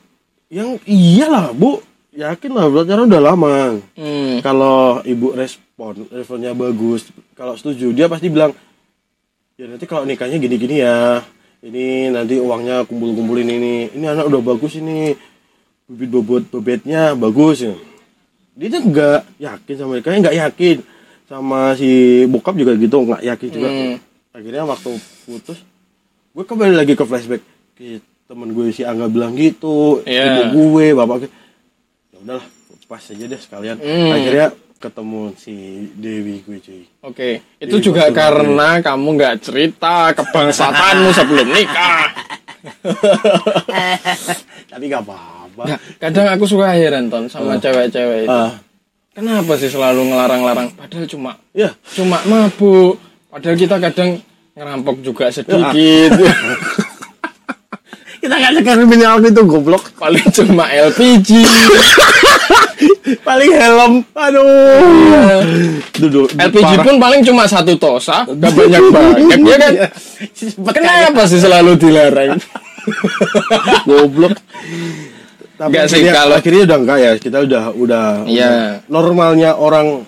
yang iyalah bu. Yakin lah karena udah lama. Hmm. kalau ibu respon responnya bagus kalau setuju dia pasti bilang ya nanti kalau nikahnya gini-gini ya. Ini nanti uangnya kumpul-kumpulin ini. Ini anak udah bagus ini. Bibit bobot bebetnya bagus. Ya dia tuh nggak yakin sama nikahnya nggak yakin sama si bokap juga gitu nggak yakin juga Hmm. akhirnya waktu putus gue kembali lagi ke flashback ke temen gue si Angga bilang gitu Iya. ibu gue bapak gue ya udahlah pas aja deh sekalian Hmm. akhirnya ketemu si Dewi gue cuy Oke, itu Jadi juga karena kamu nggak cerita kebangsatanmu sebelum nikah. tapi gak apa-apa kadang aku suka heran ton sama cewek-cewek itu. Ah, Kenapa sih selalu ngelarang-larang? Padahal cuma ya cuma mabuk. Padahal kita kadang ngerampok juga sedikit. kita gak sekarang minimal itu goblok Paling cuma LPG. paling helm aduh duduk LPG pun paling cuma satu tosa, gak banyak banget ya kan? Kenapa sih selalu dilarang? goblok tapi sih, akhirnya, kalau- akhirnya udah enggak ya kita udah udah Iya. udah normalnya orang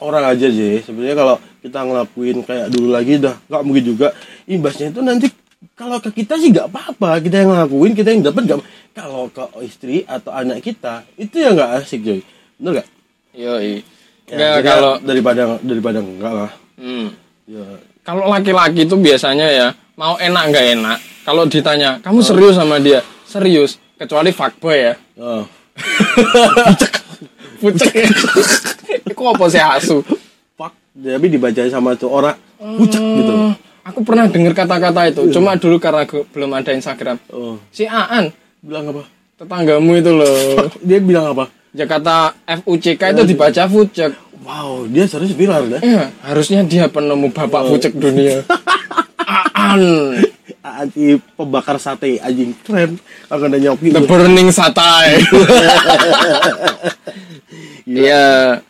orang aja sih sebenarnya kalau kita ngelakuin kayak dulu lagi udah nggak mungkin juga imbasnya itu nanti kalau ke kita sih nggak apa-apa kita yang ngelakuin kita yang dapat nggak kalau ke istri atau anak kita itu yang nggak asik coy bener nggak Yoi. Ya, akhirnya kalau daripada daripada enggak lah hmm. ya kalau laki-laki itu biasanya ya mau enak nggak enak. Kalau ditanya, kamu serius sama dia? Serius. Kecuali fuckboy ya. oh. Pucek ya. Iku apa sih asu? fuck tapi dibacain sama tuh orang pucek gitu Hmm, Aku pernah dengar kata-kata itu. Cuma dulu karena gue belum ada Instagram. oh Si Aan, bilang apa tetanggamu itu loh. dia bilang apa Jakarta FUCK itu dibaca fucek. wow dia serius viral deh Eh, harusnya dia penemu bapak fucek dunia. Aan, anti pembakar sate anjing keren akan ada nyoki the burning satay. Iya.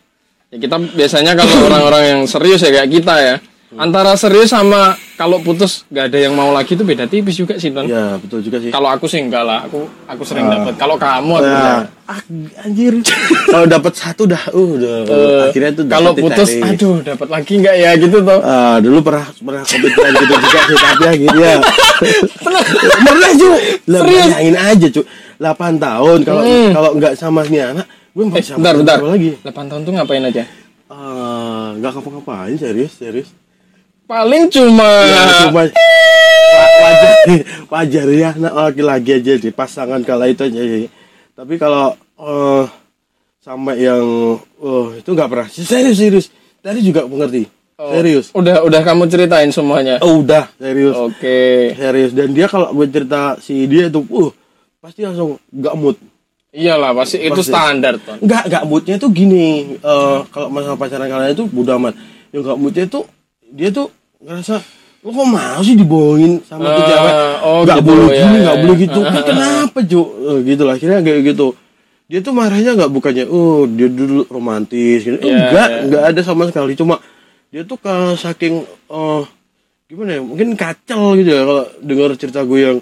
Ya kita biasanya kalau orang-orang yang serius ya kayak kita ya. Antara serius sama kalau putus gak ada yang mau lagi itu beda tipis juga sih, Ton. ya betul juga sih Kalau aku sih enggak lah, aku aku sering dapat. Kalau kamu aku Nah, enggak. ah, anjir kalau dapat satu dah uh, udah Eh, akhirnya tuh kalau putus, tadi. aduh dapat lagi enggak ya gitu toh. Ah, dulu pernah pernah komitmen gitu juga sih tapi akhirnya pernah cu lah Serius? bayangin aja cu 8 tahun kalau Hmm. kalau nggak sama nih anak gue Eh, masih sama bentar, bentar. lagi 8 tahun tuh ngapain aja? Ah, nggak ngapa-ngapain serius serius Paling cuma ya, cuma wajar wajar ya anak laki-laki aja di pasangan kala itu aja ya. tapi kalau eh sampai yang oh itu nggak pernah. Serius serius. Tadi juga mengerti Oh, serius. Udah udah kamu ceritain semuanya. oh udah serius. Oke. serius. Dan dia kalau gue cerita si dia itu uh pasti langsung nggak mood. Iyalah pasti itu Pasti. standar, Ton. nggak nggak moodnya tuh gini. Eh kalau masalah pacaran kalian itu bodo amat. Yang nggak moodnya tuh dia tuh ngerasa lo kok mau sih dibohongin sama tuh Ah, cewek oh nggak gitu, boleh ya, gini ya, ya. boleh gitu. Ah, Ih, ah, kenapa Jo Eh, gitu lah akhirnya kayak gitu. Dia tuh marahnya nggak bukannya oh dia dulu romantis. Gitu. Ya, enggak ya. nggak ada sama sekali. Cuma dia tuh ke saking eh gimana ya mungkin kacau gitu ya kalau dengar cerita gue yang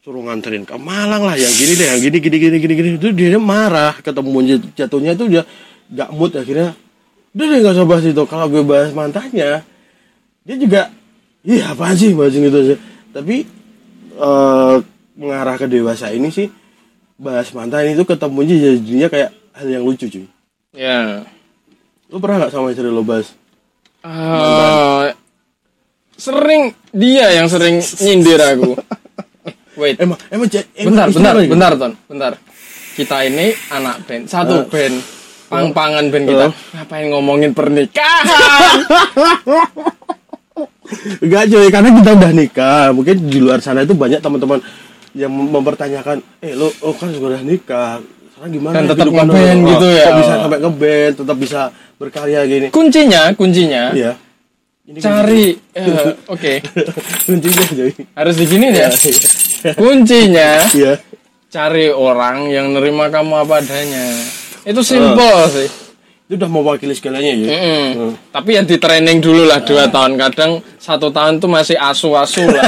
suruh nganterin ke Malang lah yang gini deh yang gini gini gini gini gini. Itu dia marah ketemu jat- jatuhnya itu dia gak mood akhirnya udah deh gak usah bahas itu. Kalau gue bahas mantannya dia juga iya apa sih bahas gitu aja tapi eh mengarah ke dewasa ini sih bahas mantan itu ketemu jadinya kayak hal yang lucu cuy Ya. lu pernah gak sama istri lo bahas Ah, sering dia yang sering nyindir aku. Wait, emang emang emang bentar, bentar, lo gitu? bentar, Ton. Bentar. Kita ini anak band, satu Ah. band. Pang-pangan band kita. Ngapain ngomongin pernikahan? Enggak cuy, karena kita udah nikah. Mungkin di luar sana itu banyak teman-teman yang mem- mempertanyakan eh lo, lo kan sudah nikah. Sekarang gimana Dan tetap kehidupan lo? ngeband Oh, gitu ya? kok bisa Oh. sampai ngeband tetap bisa berkarya gini? Kuncinya kuncinya iya. Ini cari eh, oke. Kuncinya jadi harus digini ya? Kuncinya iya. cari orang yang nerima kamu apa adanya. Itu simple sih itu udah mewakili segalanya ya? Mm-mm. Hmm. tapi ya di training dulu lah dua tahun. Kadang satu tahun tuh masih asu-asu lah.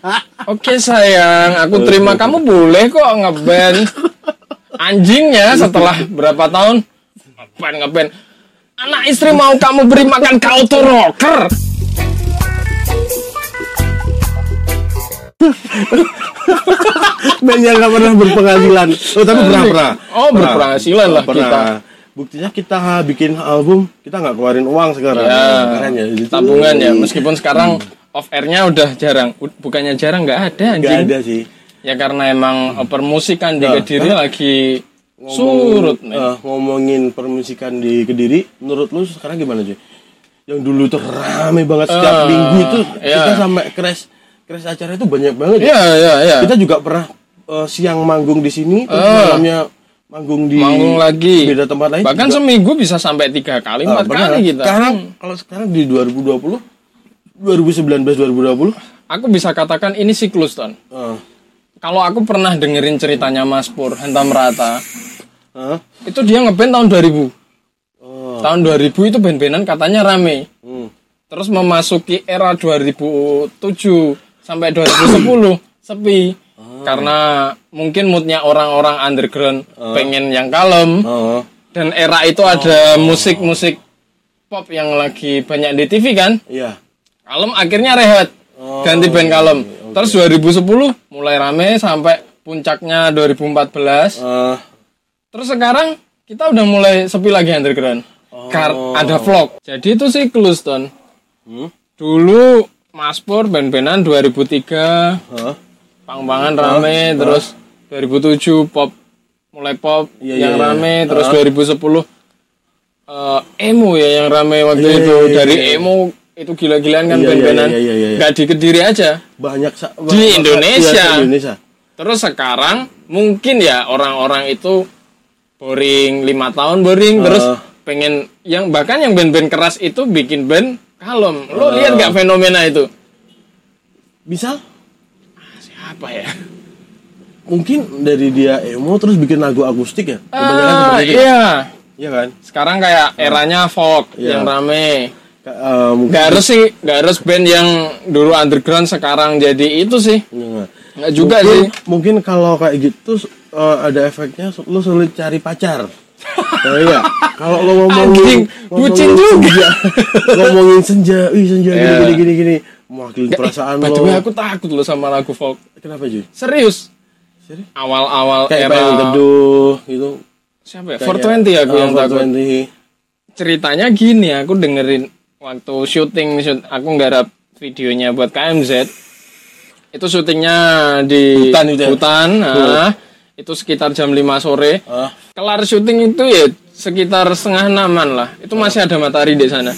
Oke sayang. Aku terima. Kamu boleh kok ngeband anjingnya setelah berapa tahun? Ngeband ngeband anak istri mau kamu beri makan kau tuh rocker. Band yang gak pernah berpenghasilan. Oh tapi pernah pernah Oh, berpenghasilan lah pernah. kita. Buktinya kita bikin album kita nggak keluarin uang sekarang ya ya Itu- tabungan ya meskipun sekarang off airnya udah jarang bukannya jarang nggak ada nggak anjing ada sih ya karena emang uh, permusikan di Nah, kediri lagi Ngomong- surut men. eh, ngomongin permusikan di kediri menurut lu sekarang gimana cuy yang dulu tuh rame banget setiap Eh, minggu itu iya. kita sampai crash crash acara itu banyak banget ya. Iya iya iya. kita juga pernah eh, siang manggung di sini terus Eh. malamnya manggung di Manggung lagi. beda tempat lain Bahkan juga. seminggu bisa sampai tiga kali, Ah, empat pernah. kali kita. sekarang kalau sekarang di 2020 2019 2020 Aku bisa katakan ini siklus ton. eh, Kalau aku pernah dengerin ceritanya Mas Pur, Hentam Rata, eh, itu dia ngeband tahun 2000. oh, Tahun 2000 itu band-bandan katanya rame. hmm. Terus memasuki era 2007 sampai 2010 sepi. Karena mungkin moodnya orang-orang underground pengen yang kalem. Oh, Dan era itu ada musik-musik pop yang lagi banyak di TV kan. iya Kalem akhirnya rehat. Oh, Ganti band kalem. Terus 2010 mulai rame sampai puncaknya 2014. Eh, Terus sekarang kita udah mulai sepi lagi underground. Kar ada vlog. Jadi itu siklus ton. hmm? Dulu Mas Pur band-bandan 2003 Hah? Pang-pangan rame terus 2007 pop mulai pop Iya, yang iya, iya. rame terus 2010 eh, emo ya yang rame waktu Iya, itu iya, iya, dari iya. emo itu gila-gilaan kan Iya, iya, band-bandan iya, iya, iya, iya. nggak di kediri aja banyak Di Indonesia. di Indonesia terus sekarang mungkin ya orang-orang itu boring lima tahun boring terus Ah. pengen yang bahkan yang band-band keras itu bikin band kalem lo Ah. lihat nggak fenomena itu bisa siapa ya? Mungkin dari dia emo terus bikin lagu akustik ya? Kebanyakan ah, seperti itu ya? iya. Iya kan? Sekarang kayak eranya folk Iya. yang rame. Eh, mungkin nggak harus sih nggak harus band yang dulu underground sekarang jadi itu sih. Enggak. nggak? Juga mungkin, sih. mungkin kalau kayak gitu eh, ada efeknya lu sulit cari pacar. Oh iya, kalau lo Anjing, ngomongin bucin ngomongin juga. senja, ngomongin senja, wih senja gini Iya. gini gini gini, mewakili perasaan By the lo. way, aku takut loh sama lagu folk Kenapa cuy? serius Serius? awal-awal Kayak era pengen teduh gitu. siapa ya Kayak- 420 aku Ah, yang takut 420. ceritanya gini aku dengerin waktu syuting shoot, aku nggarap videonya buat KMZ itu syutingnya di Hutan itu ya? hutan, nah, itu sekitar jam 5 sore Ah, kelar syuting itu ya sekitar setengah enaman lah itu masih ada matahari di sana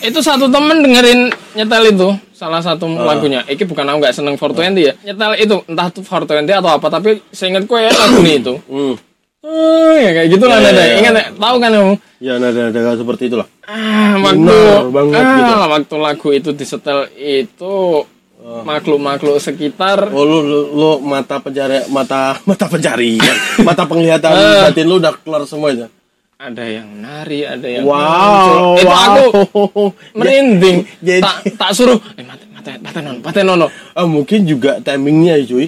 itu satu temen dengerin nyetel itu salah satu lagunya ini bukan aku nggak seneng 420 ya nyetel itu entah itu 420 atau apa tapi seingatku ya lagu ini itu hmm. oh ya kayak gitu lah Iya, nada iya, iya. ingat nggak? tahu kan kamu Ya nada nada seperti itulah. ah waktu Benar banget ah, gitu. waktu lagu itu disetel itu makhluk-makhluk sekitar Oh lu, lu, lu mata pencari mata mata pencari mata penglihatan Ah. batin lu udah keluar semua itu. Ada yang nari ada yang Wow, muncul. itu wow. aku merinding Jadi- tak tak suruh eh mate mate mate nono mate nono Ah, mungkin juga timingnya ya cuy.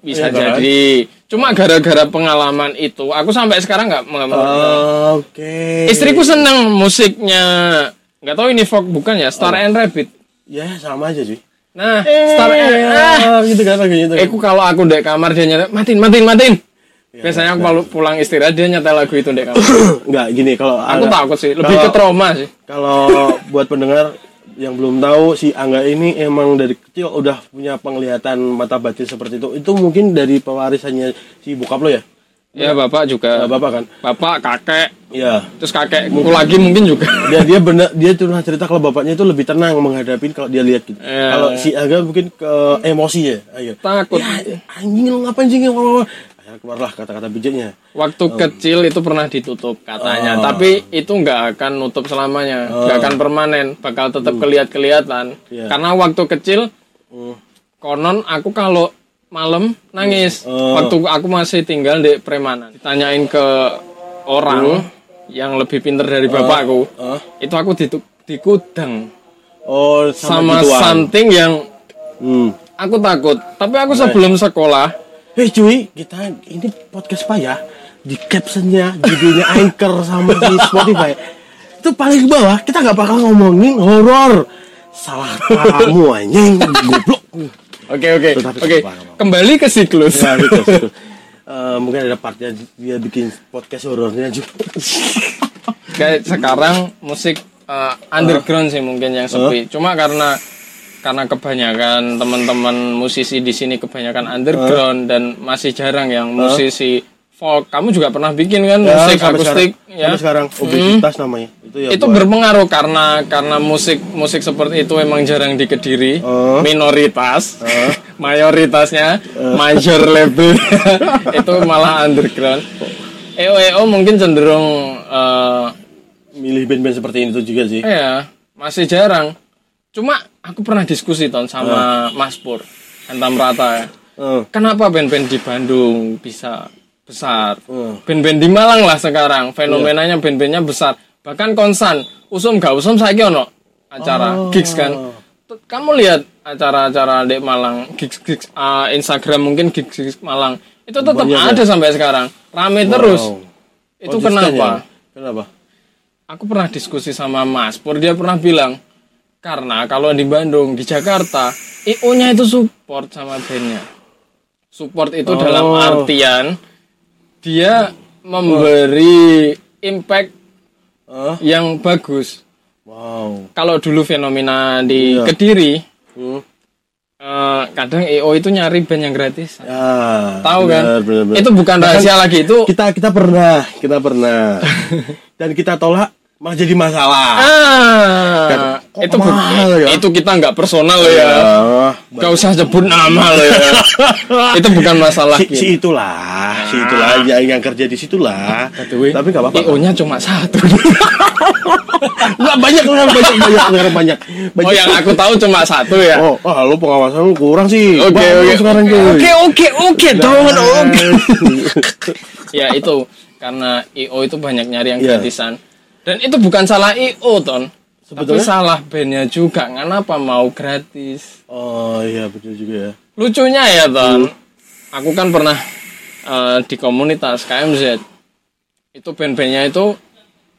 bisa Iya kan? jadi cuma gara-gara pengalaman itu aku sampai sekarang nggak mengalami Ah, Oke. istriku seneng musiknya nggak tahu ini folk bukan ya Star and Rabbit Ya sama aja cuy. nah Star and ah Ah, gitu kan lagunya itu. eh ku kalau aku di kamar dia nyetel matiin matiin matiin Ya, biasanya aku kalau pulang istirahat dia nyetel lagu itu di kamar Enggak gini kalau aku Angga- takut sih lebih ke kalau- trauma sih Kalau buat pendengar yang belum tahu si Angga ini emang dari kecil udah punya penglihatan mata batin seperti itu. Itu mungkin dari pewarisannya si bokap lo ya. Ya bapak juga. Nah, bapak kan Bapak, kakek, iya terus kakekku lagi mungkin juga. dia dia bener dia curhat cerita kalau bapaknya itu lebih tenang menghadapi kalau dia lihat gitu Iya. kalau si Aga mungkin ke emosi ya ayo Takut. ya, anjing lu ngapain sih akhirnya keluarlah kata-kata bijaknya Waktu kecil itu pernah ditutup katanya, Oh. tapi itu nggak akan nutup selamanya, nggak akan permanen, bakal tetap kelihat-kelihatan. Iya. Karena waktu kecil Hmm. konon aku kalau malam nangis Oh. waktu aku masih tinggal di Premanan. Ditanyain ke orang yang lebih pinter dari bapakku, Oh. itu aku dikudang oh sama, sama gituan something yang hmm. aku takut. Tapi aku sebelum sekolah Hei cuy, kita ini podcast apa ya? Di captionnya judulnya Anchor sama di Spotify itu paling ke bawah kita nggak bakal ngomongin horor. Salah kamu anjing, goblok. Oke oke oke kembali ke siklus. Ya. Eh, mungkin ada partnya dia bikin podcast horornya juga. Kayak sekarang musik uh, underground sih mungkin yang sepi. Cuma karena karena kebanyakan teman-teman musisi di sini kebanyakan underground dan masih jarang yang musisi folk. Kamu juga pernah bikin kan musik Ya, sampai akustik sekarang, ya? sekarang obesitas namanya. Itu ya. itu buat- berpengaruh karena karena musik musik seperti itu emang jarang di kediri Oh. minoritas mayoritasnya major label itu malah underground EO EO mungkin cenderung eh milih band-band seperti itu juga sih. ya masih jarang cuma aku pernah diskusi ton sama Mas Pur Antam Rata ya. Eh, kenapa band-band di Bandung bisa besar? Hmm. band-band di Malang lah sekarang fenomenanya band-bandnya besar. Bahkan konsan usum gak usum saya ono acara Oh. gigs kan? Kamu lihat acara-acara di Malang gigs gigs ah, Instagram mungkin gigs gigs Malang itu tetap Banyak ada sampai sekarang. Rame terus. Wow. itu Konsisten kenapa? ya? Kenapa? aku pernah diskusi sama Mas Pur dia pernah bilang karena kalau di Bandung di Jakarta IO nya itu support sama bandnya support itu dalam Oh. artian dia memberi impact Eh, yang bagus wow. kalau dulu fenomena di Iya. Kediri Hmm. eh, kadang IO itu nyari band yang gratis Ya, tahu kan benar, benar. itu bukan rahasia lagi itu kita kita pernah, kita pernah. Dan kita tolak malah jadi masalah. ah Kok itu mahal ya? itu kita nggak personal loh ya Ya, Gak usah sebut nama loh ya. itu bukan masalah si, si itulah, si itulah yang, yang kerja di situlah. Tapi gak apa-apa. IO-nya cuma satu. Enggak banyak, banyak, banyak, banyak, sekarang banyak. banyak. oh, yang aku tahu cuma satu ya. Oh, ah, lu pengawasan lu kurang sih. Oke, Banyak oke. sekarang cuy. Oke, oke, oke, Nah. oke. ya itu karena IO itu banyak nyari yang Iya. gratisan. Dan itu bukan salah IO, Ton. Tapi Sebetulnya? salah bandnya juga. Kenapa mau gratis? Oh iya betul juga ya. Lucunya ya, Ton. Aku kan pernah eh, di komunitas KMZ. Itu band-bandnya itu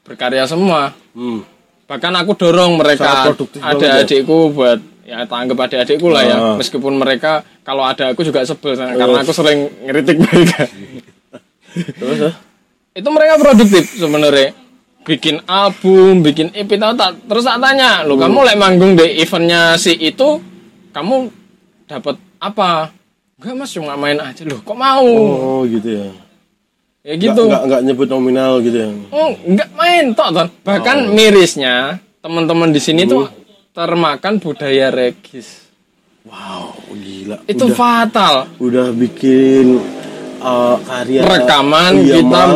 berkarya semua. Hmm. Bahkan aku dorong mereka banget ya. adik-adikku buat ya tak anggap adik-adikku lah ya. Ah. Meskipun mereka kalau ada aku juga sebel karena aku sering ngeritik mereka. Terus ya? itu mereka produktif sebenarnya bikin album, bikin EP tahu tak terus tak tanya, lo Hmm. kamu lek manggung di eventnya si itu, kamu dapat apa? Enggak mas cuma main aja loh, kok mau? Oh gitu ya. ya gitu. Nggak nggak nyebut nominal gitu ya. Oh, enggak main toh, Ton. Bahkan Oh. mirisnya teman-teman di sini Hmm. tuh termakan budaya regis. Wow, gila. Itu udah, fatal. udah bikin uh, karya Rekaman Iya, kita mahal.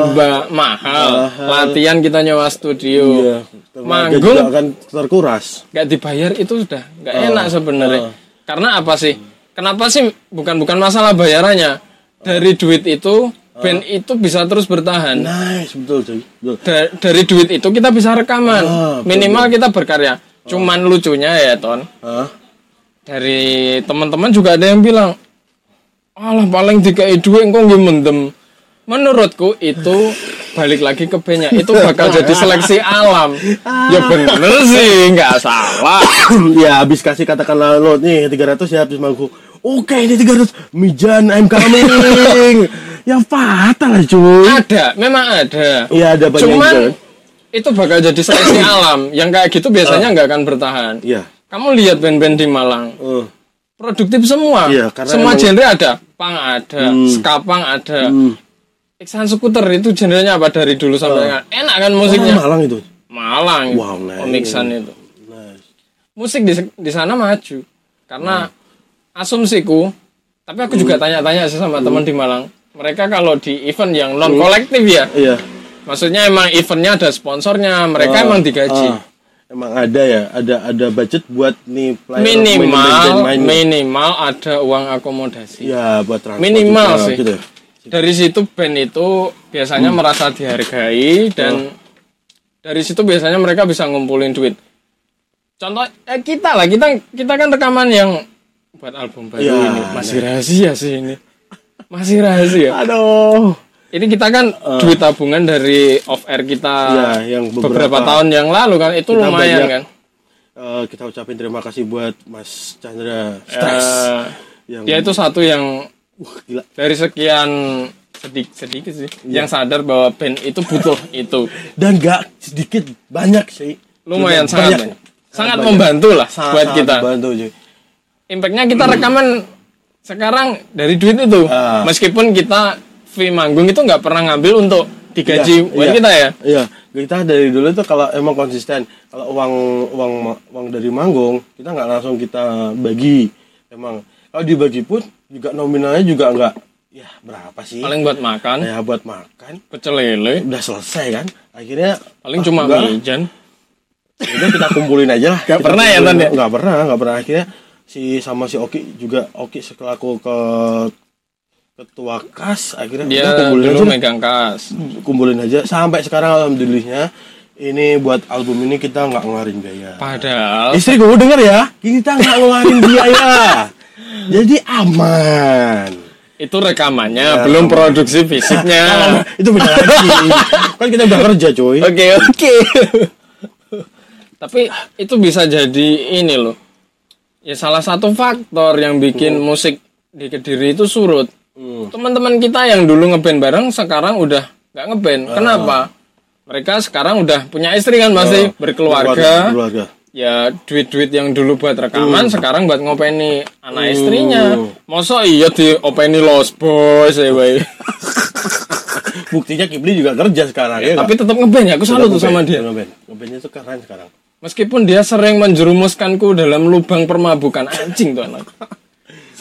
mahal. Mahal. latihan kita nyewa studio. Iya. Manggung juga akan terkuras. nggak dibayar itu sudah nggak Oh, enak sebenarnya. oh. Karena apa sih? Kenapa sih bukan bukan masalah bayarannya? Dari duit itu band itu bisa terus bertahan. Nice, betul cuy. Betul. Da- dari duit itu kita bisa rekaman. Ah, betul, Minimal kita berkarya. Cuman lucunya ya, Ton. Hah? Dari teman-teman juga ada yang bilang, "Alah paling dikai duit kok nggih mendem." Menurutku itu balik lagi ke bandnya itu bakal jadi seleksi alam. Ya bener sih, nggak salah. ya habis kasih katakanlah lo nih 300 ya habis mangku. Oke, ini 300. Mijan, I'm coming. ya fatal cuy. Ada, memang ada. Iya, ada banyak Cuman juga. itu bakal jadi seleksi alam. Yang kayak gitu biasanya nggak akan bertahan. Iya. Kamu lihat band-band di Malang, Eh, produktif semua. Iya, karena semua emang- genre ada, pang ada, Hmm. skapang ada. hmm. Iksan Skuter itu genrenya apa dari dulu sampai sekarang? Enak kan musiknya? Oh, Malang itu. Malang. Wow, nice. Om Iksan itu. Nice. Musik di di sana maju. Karena asumsiku, tapi aku juga tanya-tanya sih sama teman di Malang. Mereka kalau di event yang non kolektif ya, Iya. maksudnya emang eventnya ada sponsornya, mereka emang digaji. Ah, emang ada ya, ada ada budget buat nih player minimal main- main- main- minimal ada uang akomodasi. Ya, buat transport Minimal juga, sih. gitu ya. Dari situ band itu biasanya Hmm. merasa dihargai dan dari situ biasanya mereka bisa ngumpulin duit. Contoh eh, kita lah, kita kita kan rekaman yang buat album baru Ya, ini masih rahasia sih ini. Masih rahasia. Aduh. Ini kita kan duit tabungan dari off air kita Ya, yang beberapa, beberapa- tahun yang lalu kan itu lumayan banyak kan. Eh, kita ucapin terima kasih buat Mas Chandra Stress. Eh, yang ya itu satu yang wah, gila. dari sekian sedikit sedikit sih Iya. yang sadar bahwa band itu butuh itu Dan gak sedikit banyak sih. lumayan sangat banyak. sangat banyak. membantu lah Sangat- buat sangat kita Bantu, cuy. impactnya kita rekaman sekarang dari duit itu Ah. meskipun kita fee manggung itu nggak pernah ngambil untuk digaji Iya, iya. kita ya Iya, kita dari dulu tuh kalau emang konsisten, kalau uang uang uang dari manggung kita nggak langsung kita bagi. Emang kalau dibagi pun juga nominalnya juga nggak ya berapa sih? paling buat makan Ya buat makan pecel lele udah selesai kan? Akhirnya paling ah, cuma mijan udah kita kumpulin aja lah. Nggak Kita pernah ya, kumpulin. Tan, ya? Nggak pernah, nggak pernah. Akhirnya si sama si Oki juga Oki selaku ke ketua kas akhirnya dia udah kumpulin dulu aja megang kas. Kumpulin aja. Sampai sekarang alhamdulillahnya ini buat album ini kita nggak ngeluarin biaya. Padahal istri gue denger ya. Kita nggak ngeluarin biaya. Jadi aman. Itu rekamannya Ya, belum rekaman. produksi fisiknya. Itu beda lagi. Kan kita udah kerja coy Oke oke. Tapi itu bisa jadi ini loh. Ya salah satu faktor yang bikin musik di Kediri itu surut. Hmm. Teman-teman kita yang dulu ngeband bareng sekarang udah nggak ngeband. Kenapa? Mereka sekarang udah punya istri kan masih berkeluarga. keluarga Ya duit-duit yang dulu buat rekaman sekarang buat ngopeni anak istrinya. Masa iya di openi Los Boys ya wey. buktinya Kibli juga kerja sekarang ya Tapi tetap ngeband ya. Aku salut tuh sama dia. ngeband ngebandnya tuh keren sekarang Meskipun dia sering menjerumuskanku dalam lubang permabukan anjing tuh anak.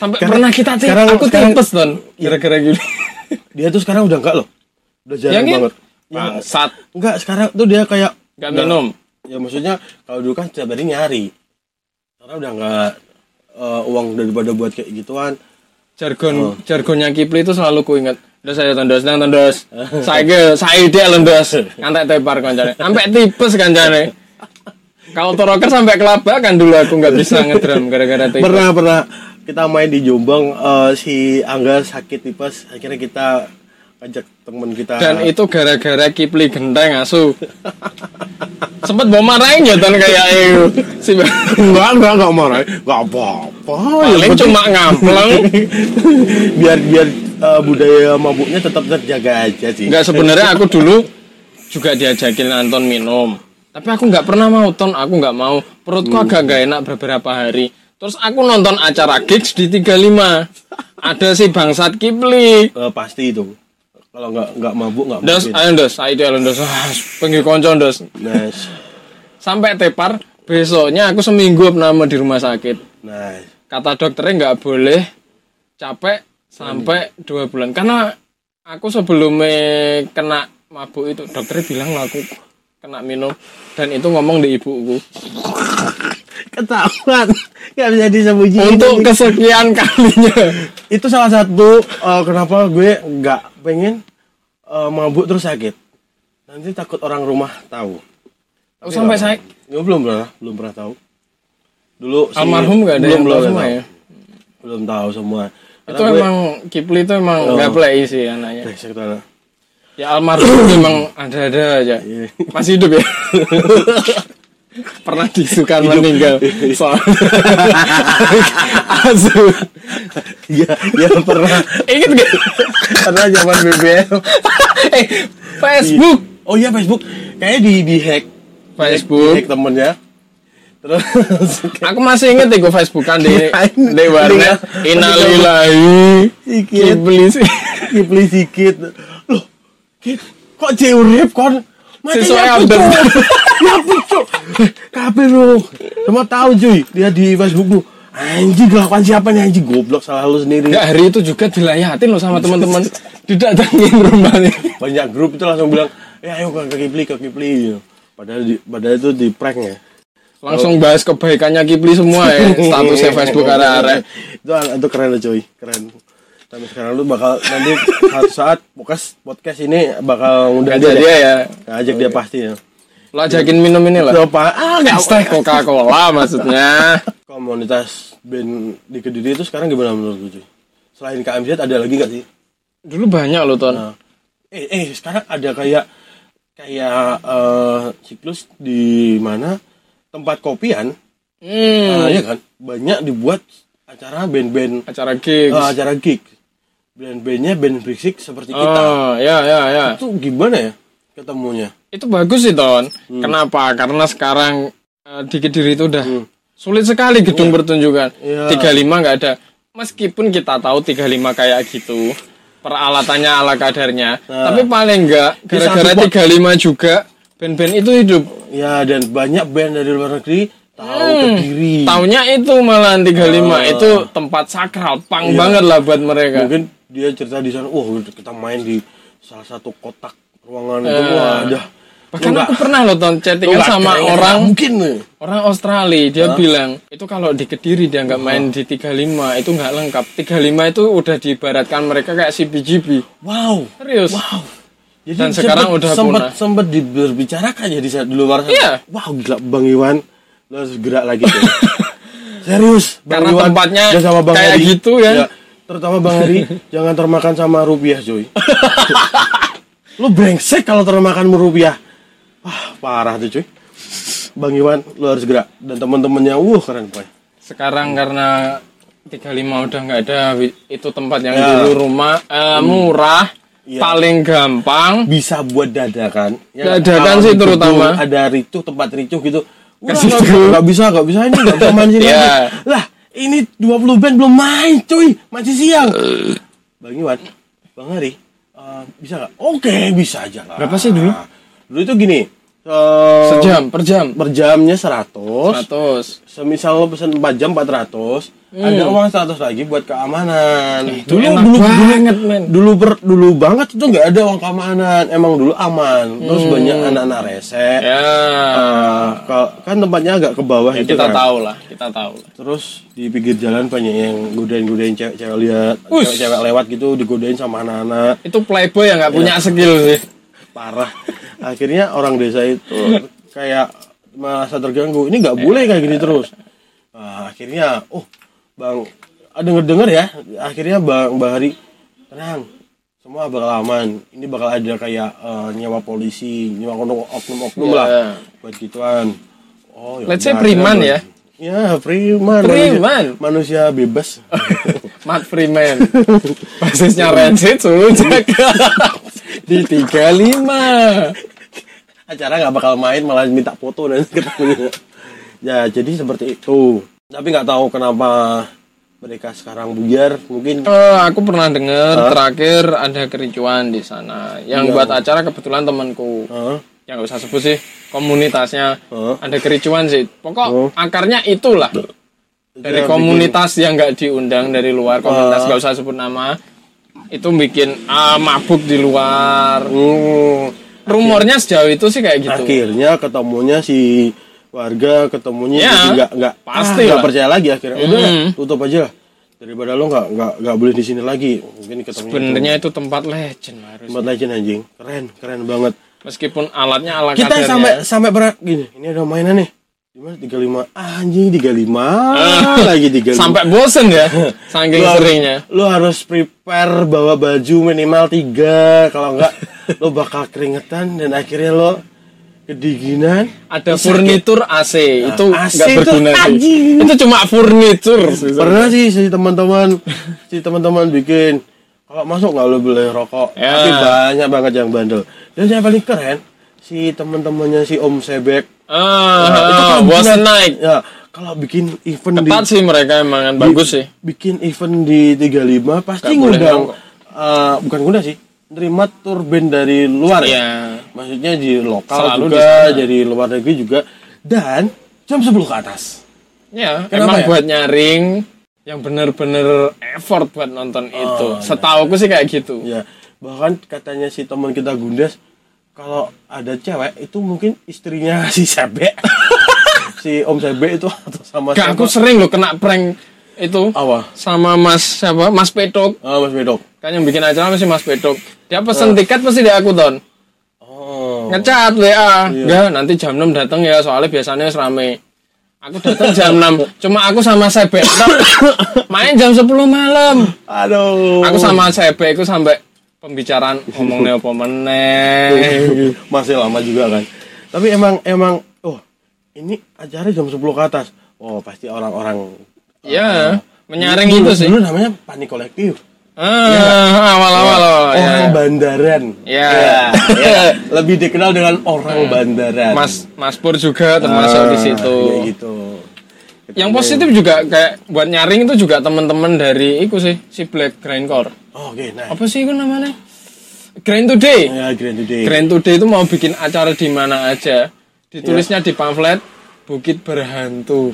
Sampai Sekarang- pernah kita tipes, sekarang- aku sekarang- tipes ton. Gara-gara gini. dia tuh sekarang udah enggak loh udah jarang Yang banget bangsat, enggak sekarang tuh dia kayak gak minum. ya maksudnya kalau dulu kan setiap hari nyari karena udah nggak eh, uang daripada buat kayak gituan Jargon jargonnya Kipli itu selalu ku ingat. Dos saya tondos, nang tondos. Saya ke, saya dia lendos. Ngantek tepar kancane. Sampai tipes kancane. Kalau toroker sampai kelabakan dulu aku nggak bisa ngedram gara-gara tipes. pernah pernah kita main di Jombang eh, si Angga sakit tipes akhirnya kita ajak temen kita Dan itu gara-gara Kipli genteng asu. Sempet bawa marahin ya ton kayak itu. Si enggak enggak enggak marah enggak apa-apa paling cuma ngampleng. biar biar eh, budaya mabuknya tetap terjaga aja sih Enggak sebenarnya aku dulu juga diajakin Anton minum. Tapi aku nggak pernah mau ton, aku nggak mau. Perutku agak nggak enak beberapa hari. Terus aku nonton acara gigs di 35. Ada si Bangsat Kipli. Eh, pasti itu kalau nggak nggak mabuk nggak Dos, mungkin ayo dos, ayo dos. Ah, Pengen konco dos. nice Sampai tepar, besoknya aku seminggu pernah di rumah sakit. nice Kata dokternya nggak boleh capek sampai dua bulan. Karena aku sebelumnya kena mabuk itu, dokternya bilang aku kena minum dan itu ngomong di ibuku. Ketahuan nggak bisa disembunyiin Untuk kesekian kalinya. itu salah satu eh, kenapa gue nggak pengen eh, mabuk terus sakit nanti takut orang rumah tahu Aku sampai saya Gue belum pernah belum pernah tahu dulu si- almarhum gak ada belum yang tahu belum semua tahu. ya. belum tahu semua Itu Karena gue- emang Kipli itu emang Oh. nggak play sih anaknya. Ya almarhum memang ada-ada aja. Iya. Masih hidup ya. Pernah disukan meninggal. Soal Asu. Iya, iya pernah Ingat gak? pernah zaman BBM. eh, Facebook. Oh iya Facebook, kayaknya di di hack. Facebook. Di hack temennya. Terus Aku masih inget iku Facebookan di di warnet. Innalillahi. Sikit. Kibli sikit. Loh, Ki- kok urip kon Sesuai ya update. ya pucuk. Kabeh lu semua tahu cuy. Dia di Facebook lu. Anjing kelakuan siapa nih anjing? Goblok salah lu sendiri. Nggak, hari itu juga dilayatin loh sama teman-teman. Didatengin rumahnya banyak grup itu langsung bilang ya ayo ke Kipli ke Kipli padahal di, padahal itu di prank ya. Langsung bahas kebaikannya Kipli semua ya statusnya Facebook arah-arah itu itu keren loh cuy. Keren sampai sekarang lu bakal nanti satu saat podcast podcast ini bakal ngundang Ngajak dia, dia ya? Ngajak dia pasti ya. Lo ajakin minum ini lah. Coba ah nggak teh Coca Cola maksudnya. Komunitas band di Kediri itu sekarang gimana menurut lu selain KMZ ada lagi gak sih? Dulu banyak loh ton. Nah, eh eh sekarang ada kayak kayak eh, siklus di mana? Tempat kopian. Hmm, ah, ya kan? Banyak dibuat acara band-band. Acara gigs. Eh, acara gig band-bandnya band berisik seperti kita oh ya ya ya itu gimana ya ketemunya itu bagus sih ton Hmm. kenapa karena sekarang eh, di Kediri itu udah sulit sekali gedung pertunjukan Iya. 35 nggak ada meskipun kita tahu 35 kayak gitu peralatannya ala kadarnya Nah. tapi paling enggak gara-gara satu 35 juga band-band itu hidup ya dan banyak band dari luar negeri tahu Hmm. Kediri Taunya itu malah 35 Ah. itu tempat sakral, pang Iya. banget lah buat mereka. mungkin dia cerita di sana wah kita main di salah satu kotak ruangan itu Eh. wah ada Bahkan aku pernah loh ton chattingan sama Nggak orang mungkin nih orang Australia dia bilang itu kalau di Kediri dia nggak main di 35 itu nggak lengkap. 35 itu udah diibaratkan mereka kayak CBGB. wow Serius. wow jadi Dan sekarang udah sempat sempat diberbicarakan ya di, sa- di luar sana Iya. wow gila bang Iwan lo harus gerak lagi tuh serius Bang Karena Iwan tempatnya sama bang kayak Heri. gitu ya. Terutama bang Hari jangan termakan sama rupiah coy lu brengsek kalau termakan rupiah wah parah tuh cuy bang Iwan lu harus gerak dan teman-temannya wah keren boy Sekarang karena 35 udah nggak ada itu tempat yang Ya. dulu rumah eh, murah, Iya. paling gampang. bisa buat dadakan Ya, Dadakan kalau sih terutama. ada ricuh tempat ricuh gitu Wah, nggak nggak bisa nggak bisa ini nggak bisa main sini Iya. lagi. lah ini 20 band belum main cuy. Masih siang bang Iwan bang Hari eh, bisa nggak? Oke bisa aja lah. Berapa sih dulu? dulu itu gini eh, Sejam per jam. per jamnya 100 100. semisal lo pesen 4 jam 400 ada uang 100 lagi buat keamanan Hmm. itu enak banget, men. dulu ber, dulu banget itu nggak ada uang keamanan emang dulu aman terus Hmm. banyak anak-anak rese Ya. Eh, ka- kan tempatnya agak ke bawah Ya, itu kita kan. tahu lah, kita tahu lah. terus di pinggir jalan banyak yang godain-godain cewek-cewek lihat cewek-cewek lewat gitu digodain sama anak-anak Itu playboy yang nggak punya Iya. skill sih. Parah. Akhirnya orang desa itu kayak merasa terganggu. Ini nggak boleh kayak gini terus. Nah, akhirnya oh bang denger dengar ya. Akhirnya bang bang Hari tenang semua bakal aman. Ini bakal ada kayak eh, nyewa polisi nyewa oknum oknum oknum Iya. lah buat gituan. Oh Let's say preman ya. ya preman Preman. manusia, manusia bebas. Matt Freeman. Basisnya Rancid suruh jaga di 35. acara nggak bakal main malah minta foto dan ketemu ya jadi seperti itu tapi nggak tahu kenapa mereka sekarang buyar mungkin Eh, aku pernah dengar terakhir ada kericuan di sana. Yang Iya. buat acara kebetulan temanku. Hah? Yang nggak usah sebut sih komunitasnya. Hah? Ada kericuan sih. Pokok Oh. akarnya itulah. Dari komunitas yang nggak diundang dari luar komunitas nggak usah sebut nama itu bikin ah, mabuk di luar. Hmm, Rumornya sejauh itu sih kayak gitu. akhirnya ketemunya si warga ketemunya Ya, nggak nggak pasti nggak percaya lagi akhirnya. Udah Hmm. tutup aja lah. Daripada lo nggak nggak nggak boleh di sini lagi. Mungkin ketemu Sebenarnya itu tempat legend harus. tempat legend anjing. Keren keren banget. Meskipun alatnya ala kita sampai sampai berat. Gini ini ada mainan nih gimana 35 anjing 35 lagi 35 sampai bosen ya saking Lu seringnya. Lu harus prepare bawa baju minimal tiga kalau enggak lo bakal keringetan dan akhirnya lo kedinginan. Ada furnitur AC itu AC nggak itu berguna sih. Itu cuma furnitur. Pernah sih si teman-teman si teman-teman bikin kalau masuk nggak lo boleh rokok, Ya. tapi banyak banget yang bandel. Dan yang paling keren si teman-temannya si Om Sebek. Ah, itu ah, bos bikin- naik. Ya, kalau bikin event di Ketat sih mereka emang kan bagus sih. bikin event di 35 pasti boleh ngundang eh, bukan ngundang sih nerima tur band dari luar ya. Iya. Maksudnya di lokal Selalu di juga, jadi luar negeri juga dan jam 10 ke atas. Ya, Kenapa emang ya? buat nyaring yang bener-bener effort buat nonton itu. Setauku sih kayak gitu. Ya, bahkan katanya si teman kita Gundes kalau ada cewek itu mungkin istrinya si Sebe. si Om Sebe itu atau sama Gak, aku sering loh kena prank itu Apa? sama Mas siapa? Mas Petok. Ah, Mas Bedok. Kan yang bikin acara masih Mas Petok. Dia pesen tiket pasti di aku ton. Oh. Ngecat WA. Enggak, nanti jam 6 datang ya soalnya biasanya rame. Aku datang jam 6. Cuma aku sama Sebe main jam 10 malam. Aduh. Aku sama Sebe itu sampai pembicaraan ngomongnya apa meneh. masih lama juga kan. Tapi emang emang oh, ini acara jam 10 ke atas. Oh, pasti orang-orang Ya, menyaring Dulu- itu sih. Dulu namanya panik kolektif. Ah, awal-awal loh. Orang ya. bandaran. Ya. ya. Lebih dikenal dengan orang bandaran. Mas Mas Pur juga termasuk di situ. Kayak gitu. Yang positif juga kayak buat nyaring itu juga teman-teman dari itu sih si Black Grindcore. Oh, Oke, nah. Apa sih itu namanya? Grind Today. Ya, Grand Today. Grand Today itu mau bikin acara di mana aja. Ditulisnya di pamflet Bukit Berhantu.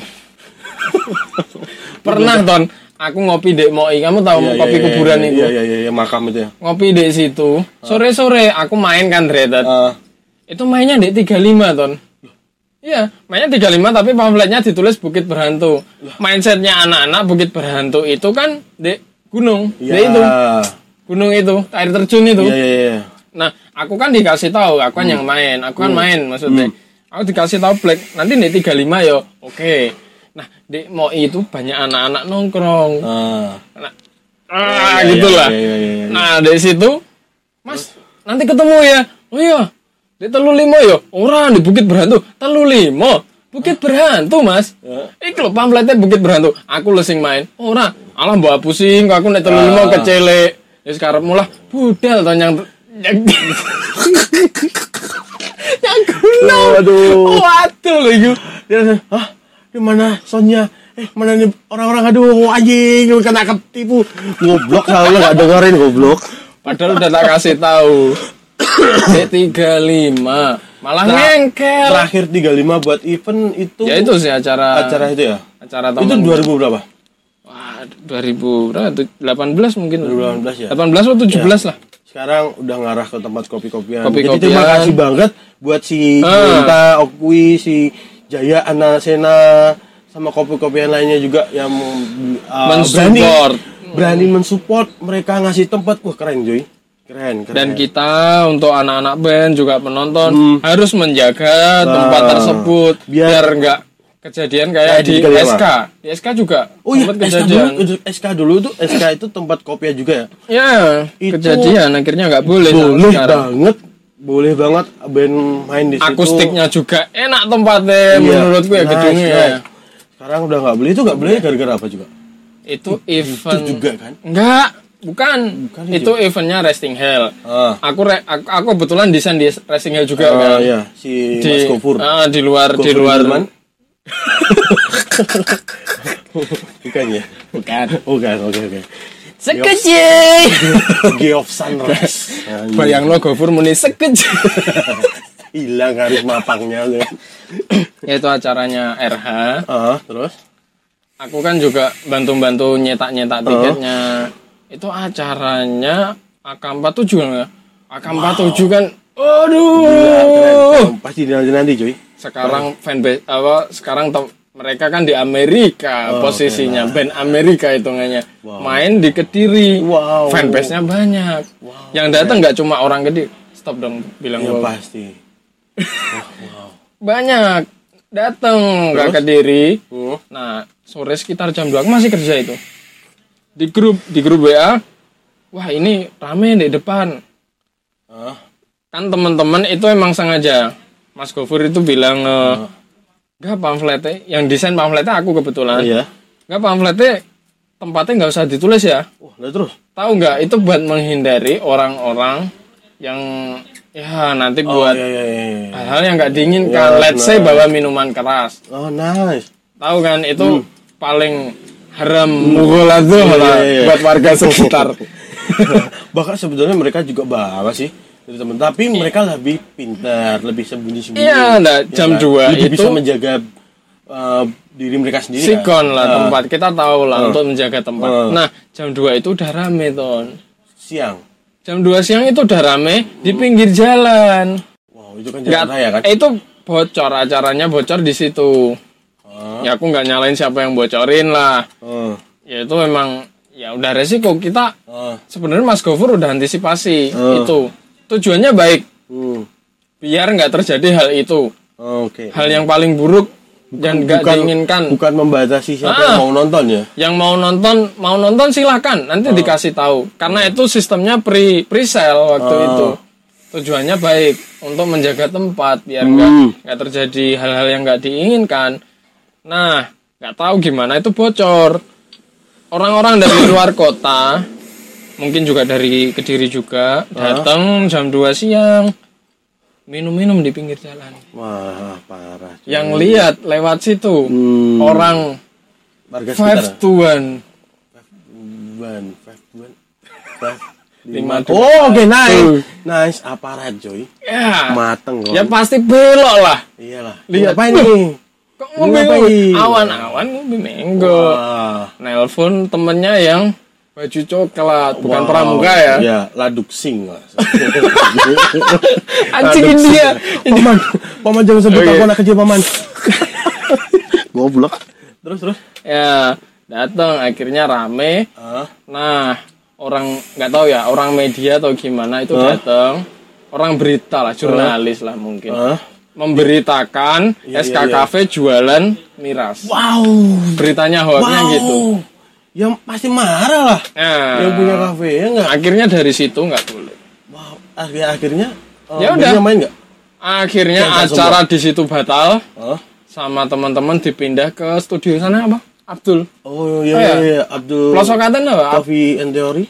Pernah ton, aku ngopi di Moi. Kamu tahu Iya, kopi iya, kuburan iya, itu? Iya, iya, iya, iya, makam itu ya. Ngopi di situ. Sore-sore aku main kan Dretet. Ah, Itu mainnya di 35 ton. Iya, mainnya 35 tapi pamfletnya ditulis Bukit Berhantu. Mindsetnya anak-anak Bukit Berhantu itu kan di gunung, iya. di itu gunung itu air terjun itu. Iya, iya, iya. Nah, aku kan dikasih tahu, aku kan yang main, aku kan main maksudnya. Aku dikasih tahu Black, nanti di 35 yo. Oke. Nah, di Moi itu banyak anak-anak nongkrong. Ah. Nah, ah, iya, gitulah. iya, iya, iya, iya. Nah, dari situ Mas, nanti ketemu ya. Oh iya. Di Telu Limo yo. Orang di Bukit Berhantu. Telu Limo. Bukit Berhantu, Mas. Ya. Iki pamfletnya Bukit Berhantu. Aku lesing main. Ora, alah mbak pusing aku nek Telu Limo Ah. kecele. Ya sekarang mulah budal to yang yang yang gula. Waduh. Waduh lho iku. Dia hah? Di mana Sonya? Eh, mana nih orang-orang aduh anjing kena ketipu. Goblok selalu gak dengerin goblok. Padahal udah tak kasih tahu. D35 malah Tra- ngengkel. Terakhir 35 buat event itu Ya itu sih acara acara itu ya. acara Itu teman. 2000 berapa? Wah, 2000 berapa? tuh? 18 mungkin. 2018 ya. 18 atau 17 lah. Sekarang udah ngarah ke tempat kopi-kopian. Kopi-kopian. Jadi terima kasih banget buat si Ah. Gunta, Okwi, si Jaya Anasena sama kopi-kopian lainnya juga yang uh, Mensupport. berani, berani mensupport mereka ngasih tempat. Wah, keren, Joy. Keren, keren. Dan kita untuk anak-anak band juga penonton harus menjaga tempat Nah, tersebut biar- biar nggak kejadian kayak Kayak di di. SK. Di SK juga Oh iya, SK kejadian. dulu, SK dulu tuh SK itu tempat kopi juga ya. Ya, Itu kejadian akhirnya nggak boleh Boleh banget, boleh banget band main di situ. Akustiknya juga enak tempatnya Iya, menurutku ya nice, gedungnya. nice. Sekarang udah nggak beli itu nggak beli gara-gara apa juga? Itu event juga kan? Enggak, bukan. Bukan itu eventnya Resting Hell. Ah, Aku, re- aku aku kebetulan desain di Resting Hell juga ah, kan. iya, si Di, Mas Gofur. ah, di luar di Gofur luar Hilman? Bukan ya? bukan. Bukan, oke oke. Sekejap. Gay of Sunrise. Anjing. Bayang lo Gofur muni sekejap. Hilang harus mapangnya lu. Itu acaranya RH. Ah, terus? Aku kan juga bantu-bantu nyetak-nyetak tiketnya. Itu acaranya AK47 ya. AK47 kan aduh. Keren. Pasti nanti nanti cuy. sekarang fanbase apa sekarang tem- mereka kan di Amerika Oh, posisinya band Amerika hitungannya main di Kediri Wow. fanbase-nya banyak yang datang nggak cuma orang Kediri stop dong bilang Ya pasti. banyak datang nggak Kediri Hmm. nah sore sekitar jam 2 aku masih kerja itu di grup di grup WA wah ini rame di depan Ah, kan teman-teman itu emang sengaja Mas Gofur itu bilang eh, Enggak pamfletnya, yang desain pamfletnya aku kebetulan. iya. Enggak pamfletnya tempatnya nggak usah ditulis ya. Wah, terus. Tahu nggak? Itu buat menghindari orang-orang yang ya nanti Oh, buat iya, iya, iya, iya. hal-hal yang nggak diinginkan. Ya, Let's say benar. bawa minuman keras. Oh, nice. Tahu kan itu paling haram mughaladzah Iya, lah iya, iya. buat warga sekitar. bahkan sebetulnya mereka juga bawa sih dari teman tapi mereka lebih pintar lebih sembunyi-sembunyi Iya, nah, Ya jam kan? 2 lebih itu bisa menjaga uh, diri mereka sendiri kan? sikon lah Ah, tempat. Kita tahu lah Ah. untuk menjaga tempat. Ah. Nah, jam 2 itu udah rame, Ton. siang Jam 2 siang itu udah rame di pinggir jalan. wow itu kan Nggak, jalan raya kan itu bocor acaranya bocor di situ. Ah, Ya aku nggak nyalain siapa yang bocorin lah. ah, Ya itu memang ya udah resiko kita ah, sebenarnya Mas Gofur udah antisipasi Ah. itu. Tujuannya baik hmm, biar nggak terjadi hal itu. ah, oke Hal yang paling buruk dan nggak bukan diinginkan. bukan membatasi siapa Ah. yang mau nonton ya Yang mau nonton mau nonton silakan nanti dikasih tahu karena itu sistemnya pre pre sale waktu Oh. itu. Tujuannya baik untuk menjaga tempat biar nggak Hmm. nggak terjadi hal-hal yang nggak diinginkan. Nah, nggak tahu gimana itu bocor. Orang-orang dari luar kota, mungkin juga dari Kediri juga, datang jam 2 siang, minum-minum di pinggir jalan. wah parah cuy. Yang lihat lewat situ, Hmm, orang warga five sekitar to one. Five buan, five, Lima. Oh, oke nice, Tuh. nice aparat coy, Ya, mateng loh. ya pasti belok lah. Iyalah. Lihat. apa ini? Kok ngopi ngapain? awan-awan ngopi menggo. Wah. Nelpon temennya yang baju coklat, bukan Wow. pramuka ya. Ya, laduk sing lah. Anjing India. Paman, paman jangan sebut Oke. aku anak kecil paman. Goblok. Terus terus. Ya, datang akhirnya rame. Ah, Nah, orang nggak tahu ya, orang media atau gimana itu Hah? datang. Orang berita lah, jurnalis lah mungkin. ah. Memberitakan Iya, iya, SKKV jualan miras. Wow. Beritanya hoaxnya Wow. gitu. Ya pasti marah lah. Nah, Yang punya kafe ya enggak? akhirnya dari situ nggak boleh. Wow. Akhirnya akhirnya eh, Ya udah. main enggak? Akhirnya acara di situ batal Hah? sama teman-teman dipindah ke studio sana apa? Abdul. Oh iya Oh, iya. iya, iya. Abdul Pelosokatan apa? Coffee and Theory.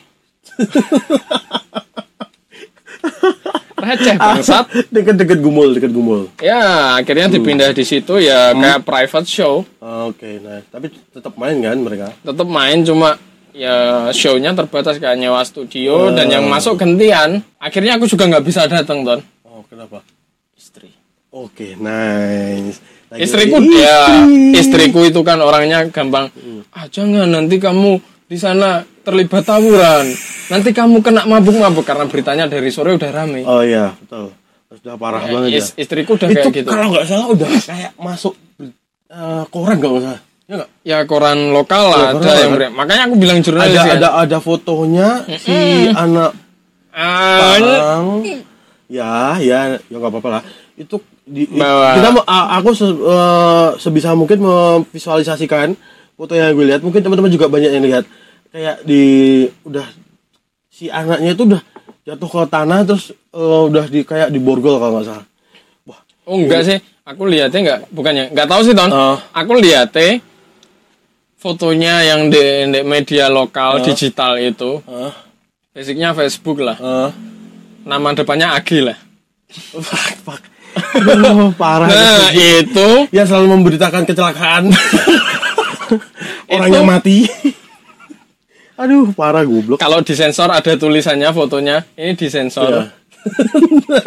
Receh bangsat. Deket-deket gumul, deket gumul. Ya, akhirnya dipindah di situ ya Hmm. kayak private show. Ah, Oke, nah tapi tetap main kan mereka? Tetap main cuma ya show-nya terbatas kayak nyewa studio dan yang masuk gantian. Akhirnya aku juga nggak bisa datang, Ton. Oh kenapa? Istri. Oke, nice. Lagi- Istriku Ih, ya, istriku itu kan orangnya gampang. Ah, jangan nanti kamu di sana terlibat tawuran. Nanti kamu kena mabuk-mabuk karena beritanya dari sore udah rame. Oh iya, betul. Sudah parah banget ya. Is- istriku udah Itu kayak gitu. kalau nggak salah udah kayak masuk eh, koran nggak salah. Ya nggak? Ya koran lokal lah Ya, ada yang beri- Makanya aku bilang jurnalis Ada ya. ada ada fotonya si anak Pang. Ya, ya, ya nggak apa-apa lah. Itu di, Bawa. kita aku se- eh, sebisa mungkin memvisualisasikan foto yang gue lihat. Mungkin teman-teman juga banyak yang lihat kayak di udah si anaknya itu udah jatuh ke tanah terus eh, udah di kayak di borgol kalau nggak salah. Wah, Oh enggak sih, aku lihatnya enggak, bukannya enggak tahu sih ton. Oh. Aku lihatnya fotonya yang di, di media lokal digital itu, eh, basicnya Facebook lah. eh, Nama depannya Agi lah. fuck, fuck. Aduh, parah. Nah itu Ya selalu memberitakan kecelakaan. Orang Itu- yang mati. Aduh, parah goblok. kalau disensor ada tulisannya fotonya, ini disensor. Ya.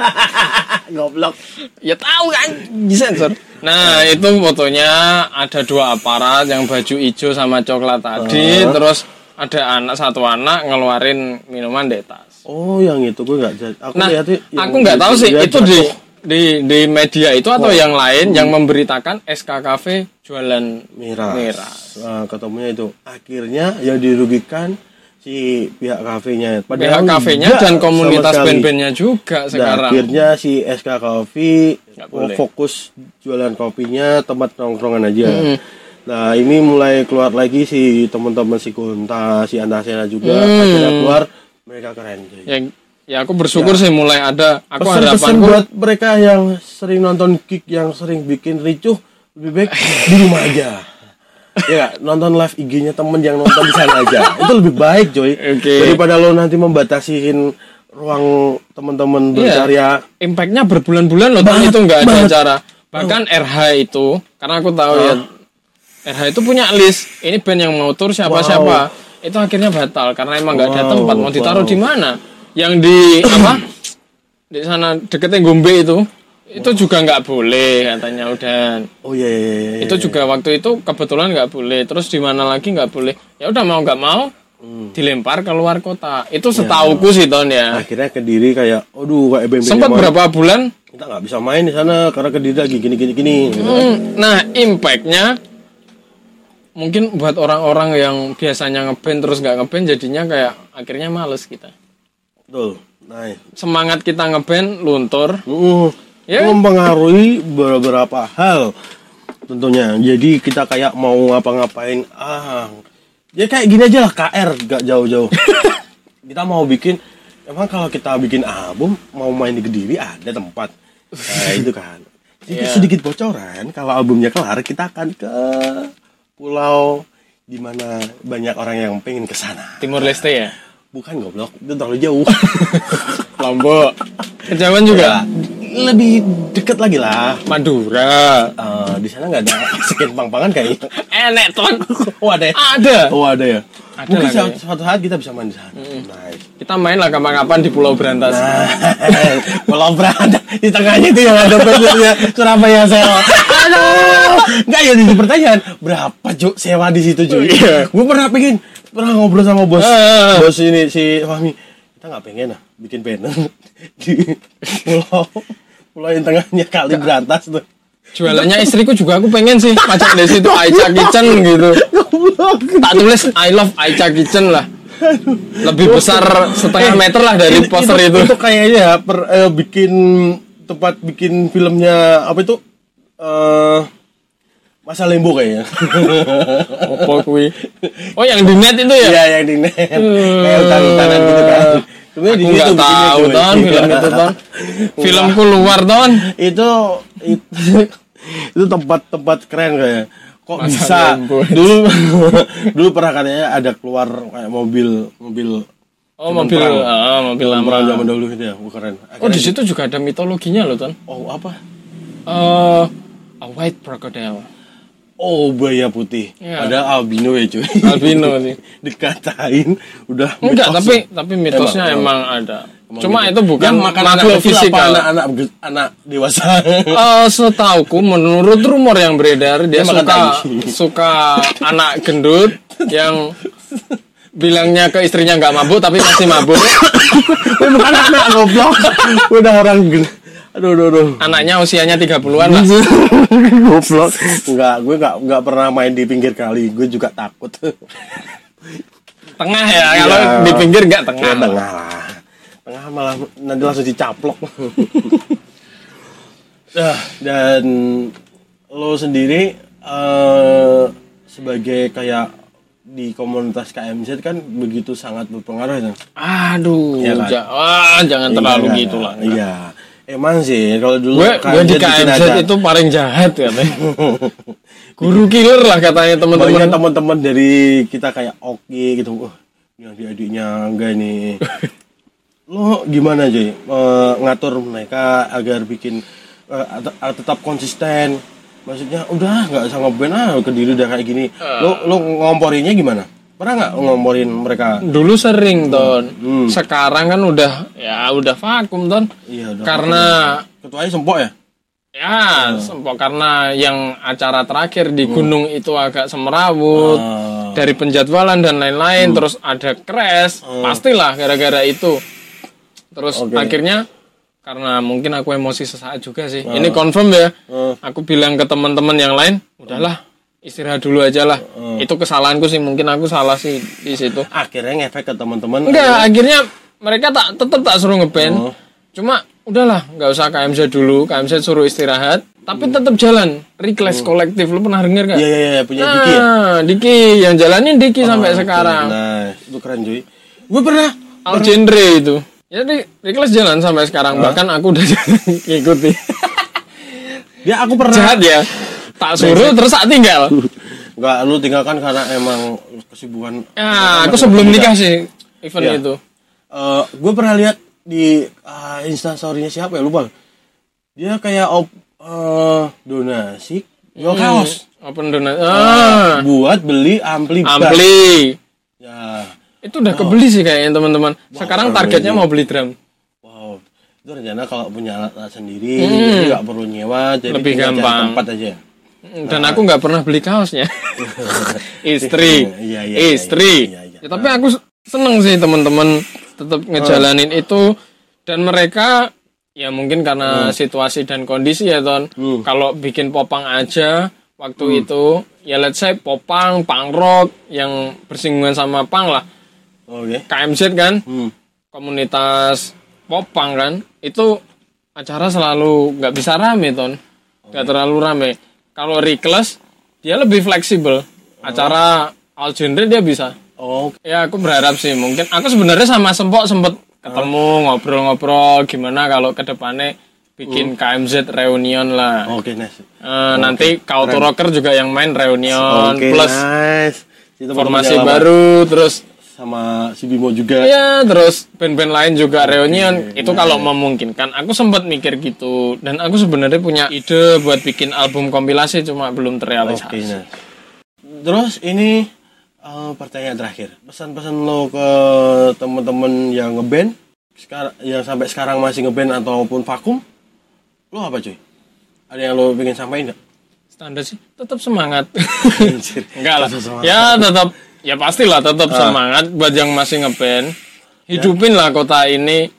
Goblok. Ya tahu kan disensor. Nah itu fotonya ada dua aparat yang baju hijau sama coklat tadi, Oh. terus ada anak satu anak ngeluarin minuman di tas. Oh, yang itu gue nggak jadi. Aku Nah, yang aku nggak tahu sih itu jatuh di di media itu atau yang lain yang memberitakan SKKV jualan miras. miras. Nah, ketemunya itu. Akhirnya yang dirugikan si pihak kafenya. pihak kafenya dan komunitas band-bandnya juga Nah, sekarang. akhirnya si SK Coffee fokus jualan kopinya tempat nongkrongan aja. Hmm. Nah ini mulai keluar lagi si teman-teman si Kunta, si Antasena juga Hmm. akhirnya keluar mereka keren. Ya, ya aku bersyukur sih mulai ada. Aku Pesan-pesan harapanku buat mereka yang sering nonton kick yang sering bikin ricuh lebih baik di rumah aja. ya nonton live IG-nya temen yang nonton di sana aja. Itu lebih baik, coy. Oke. Daripada lo nanti membatasiin ruang teman-teman Iya. berkarya. impactnya berbulan-bulan loh Banget, itu nggak ada banget. acara. Bahkan RH itu karena aku tahu ya RH itu punya list. Ini band yang mau tur siapa-siapa. itu akhirnya batal karena emang nggak ada Wow, tempat mau ditaruh wow. di mana yang di apa? di sana deketnya Gombe itu. Itu juga nggak boleh katanya udah. Oh iya iya iya. iya. itu juga waktu itu kebetulan nggak boleh. Terus di mana lagi nggak boleh. Ya udah mau nggak mau Hmm. dilempar keluar kota. Itu setauku sih ton ya. Akhirnya kediri kayak aduh kayak bem sempat berapa bulan? Kita nggak bisa main di sana karena kediri lagi gini gini gini gitu. Hmm, nah impactnya mungkin buat orang-orang yang biasanya ngeband terus nggak ngeband jadinya kayak akhirnya males kita betul. Nah semangat kita ngeband luntur. Uh, Ya. mempengaruhi beberapa hal tentunya. Jadi kita kayak mau ngapa-ngapain. Ah ya kayak gini aja lah KR gak jauh-jauh. Kita mau bikin emang kalau kita bikin album mau main di Kediri ada tempat. Nah itu kan. Jadi Iya. sedikit bocoran kalau albumnya kelar kita akan ke pulau di mana banyak orang yang pengen ke sana. Timur Leste ya bukan goblok itu terlalu jauh Lombok kejauhan juga Ya, lebih deket lagi lah Madura Eh, di sana nggak ada skin pang-pangan kayaknya. enek ton Oh ada ya? ada Oh ada ya? Ada Mungkin suatu, suatu saat kita bisa main di sana. Nice. kita main lah kapan-kapan di Pulau Berantas Nah, Pulau berada di tengahnya itu yang ada penjurnya Surabaya sewa. Aduh, nggak ya jadi pertanyaan berapa Ju sewa di situ Ju? Iya. Gue pernah pengen pernah ngobrol sama bos? Ah. bos ini si Fahmi. Kita nggak pengen lah bikin banner. Di pulau pulau yang tengahnya kali berantas tuh. jualannya istriku juga aku pengen sih pajak di situ Aicha Kitchen gitu. Tak tulis I love Aicha Kitchen lah. Lebih besar setengah meter lah dari poster itu, itu. kayaknya per, eh, bikin tempat bikin filmnya apa itu? Eh masa lembo kayaknya Apa kui? Oh yang di net itu ya? Iya yang di net kayak hutan-hutanan gitu kan Sebenarnya di situ tahu ton film itu ton. Filmku luar ton. itu itu itu tempat-tempat keren kayak kok Masa bisa lembo. dulu dulu pernah katanya ada keluar kayak mobil mobil Oh mobil, perang. ah, mobil Zaman perang lama. zaman dahulu itu ya keren Oh di Akhirnya- situ juga ada mitologinya loh ton. oh apa Eh, a white crocodile. Oh buaya putih. Iya. Ada albino ya cuy. Albino sih. Dikatain udah. Enggak, mitos. tapi tapi mitosnya Emang, emang, ada. Emang Cuma gitu. itu bukan makan anak makhluk apa fisikal. anak-anak anak dewasa. Eh, setauku menurut rumor yang beredar dia Dia suka suka anak gendut yang bilangnya ke istrinya nggak mabuk tapi masih mabuk bukan anak goblok. udah orang gen- Aduh, aduh, aduh. anaknya usianya 30-an lah goblok. Enggak, gue enggak enggak pernah main di pinggir kali. Gue juga takut. tengah ya kalau Iya. di pinggir nggak tengah Ya, tengah lah. Tengah malah nanti langsung dicaplok. Nah, dan lo sendiri eh sebagai kayak di komunitas KMZ kan begitu sangat berpengaruh ya. aduh Iya kan? ja- wah, jangan terlalu Iya, gitu lah Iya. Emang sih kalau dulu gue gue di KMZ itu paling jahat katanya guru killer lah katanya Banyak teman-teman teman-teman dari kita kayak oke gitu. Wah, ini adik-adiknya enggak ini. Lo gimana Joy? Eh, ngatur mereka agar bikin at- tetap konsisten. Maksudnya udah nggak usah ngeband ah ke diri udah kayak gini. Lo lo ngomporinya gimana? Pernah nggak ngomporin mereka? dulu sering ton Hmm. sekarang kan udah ya udah vakum ton Iya, udah. karena ketuanya sempok ya? ya sempok karena yang acara terakhir di gunung itu agak semerawut Ah. dari penjadwalan dan lain-lain terus ada crash pastilah gara-gara itu terus Oke. akhirnya karena mungkin aku emosi sesaat juga sih ini confirm ya Ah. aku bilang ke teman-teman yang lain udahlah istirahat dulu aja lah. Itu kesalahanku sih mungkin aku salah sih di situ. Akhirnya ngefek ke teman-teman. enggak akhirnya mereka tak tetap tak suruh ngeband. Oh. cuma udahlah nggak usah KMZ dulu. KMZ suruh istirahat tapi tetap jalan. Reclass kolektif. Lu pernah denger gak? Iya iya iya punya Diki ya. Nah, Diki yang jalanin Diki sampai sekarang. Nah, itu keren cuy. Gue pernah. Al genre itu. Jadi Reclass jalan sampai sekarang. Bahkan aku udah ngikuti. Ya aku pernah. jahat ya tak suruh terus tak tinggal Enggak, lu tinggalkan karena emang kesibukan. ya aku sebelum nikah sih event Iya. itu Eh, gue pernah lihat di uh, instastorynya siapa ya lupa. Dia kayak op, eh, donasi jual kaos open donat ah buat beli ampli bar. ampli Ya. Itu udah kebeli sih kayaknya teman-teman. Sekarang targetnya mau beli drum. Wow. Itu rencana kalau punya alat, alat sendiri, jadi nggak perlu nyewa, jadi Hmm. Lebih gampang. tempat aja. Dan aku nggak pernah beli kaosnya. Istri, Iya, iya, istri. iya, iya, iya. Ya, tapi aku seneng sih teman-teman tetap ngejalanin itu dan mereka ya mungkin karena situasi dan kondisi ya ton. Hmm. Kalau bikin popang aja waktu itu ya let's say popang, punk rock yang bersinggungan sama punk lah. Oke. KMZ kan, Hmm. komunitas popang kan, itu acara selalu nggak bisa rame ton, nggak terlalu rame. Kalau Reckless dia lebih fleksibel, acara all genre dia bisa. Oh, Ya aku berharap sih mungkin aku sebenarnya sama Sempok sempet ketemu ngobrol-ngobrol gimana kalau ke depannya bikin KMZ reunion lah. oke nice. Eh, nanti Kautu Rocker juga yang main reunion Oke, plus nice. Itu formasi baru terus sama si Bimo juga. Iya, terus band-band lain juga reunion. Itu kalau memungkinkan. Aku sempat mikir gitu dan aku sebenarnya punya ide buat bikin album kompilasi cuma belum terrealisasi. nice. Terus ini eh, pertanyaan terakhir. Pesan-pesan lo ke teman-teman yang ngeband sekarang yang sampai sekarang masih ngeband ataupun vakum, lo apa cuy? Ada yang lo pengen sampaikan nggak? Standar sih, tetap semangat. Anjir. Enggak lah. Semangat. Ya tetap ya pastilah tetap semangat buat yang masih ngeband. Hidupin lah kota ini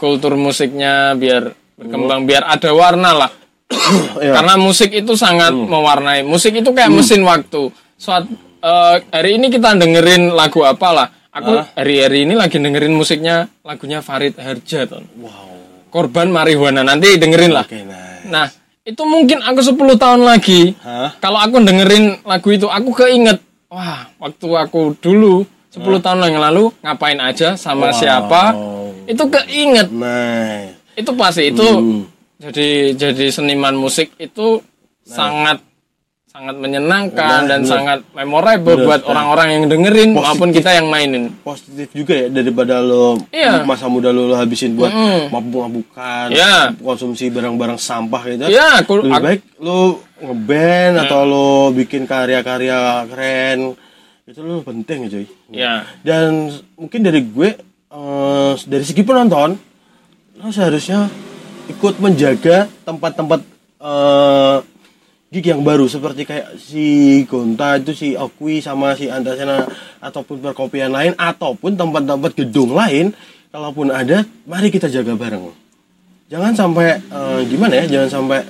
kultur musiknya biar berkembang biar ada warna lah. Ya. Karena musik itu sangat mewarnai. Musik itu kayak mesin waktu. Suat eh, hari ini kita dengerin lagu apa lah. Aku hari-hari ini lagi dengerin musiknya lagunya Farid Harja ton. Wow. Korban marihuana nanti dengerin lah. Oke, nice. Nah, itu mungkin aku 10 tahun lagi. Hah? Kalau aku dengerin lagu itu, aku keinget, wah, waktu aku dulu 10 tahun yang lalu ngapain aja sama siapa, itu keinget. Nice. Itu pasti itu Hmm. jadi jadi seniman musik itu sangat sangat menyenangkan Nah, dan bener. sangat memorable Bener. buat orang-orang yang dengerin maupun kita yang mainin. Positif juga ya daripada lo Iya. masa muda lo, lo habisin buat Mm. mabuk-mabukan, Iya. konsumsi barang-barang sampah gitu. Iya, aku, lebih aku- baik lo ngeband atau lo bikin karya-karya keren itu lo penting cuy ya. dan mungkin dari gue eh, dari segi penonton lo seharusnya ikut menjaga tempat-tempat eh, gig yang baru seperti kayak si Gonta itu si Okwi sama si Antasena ataupun perkopian lain ataupun tempat-tempat gedung lain kalaupun ada mari kita jaga bareng. Jangan sampai eh, gimana ya jangan sampai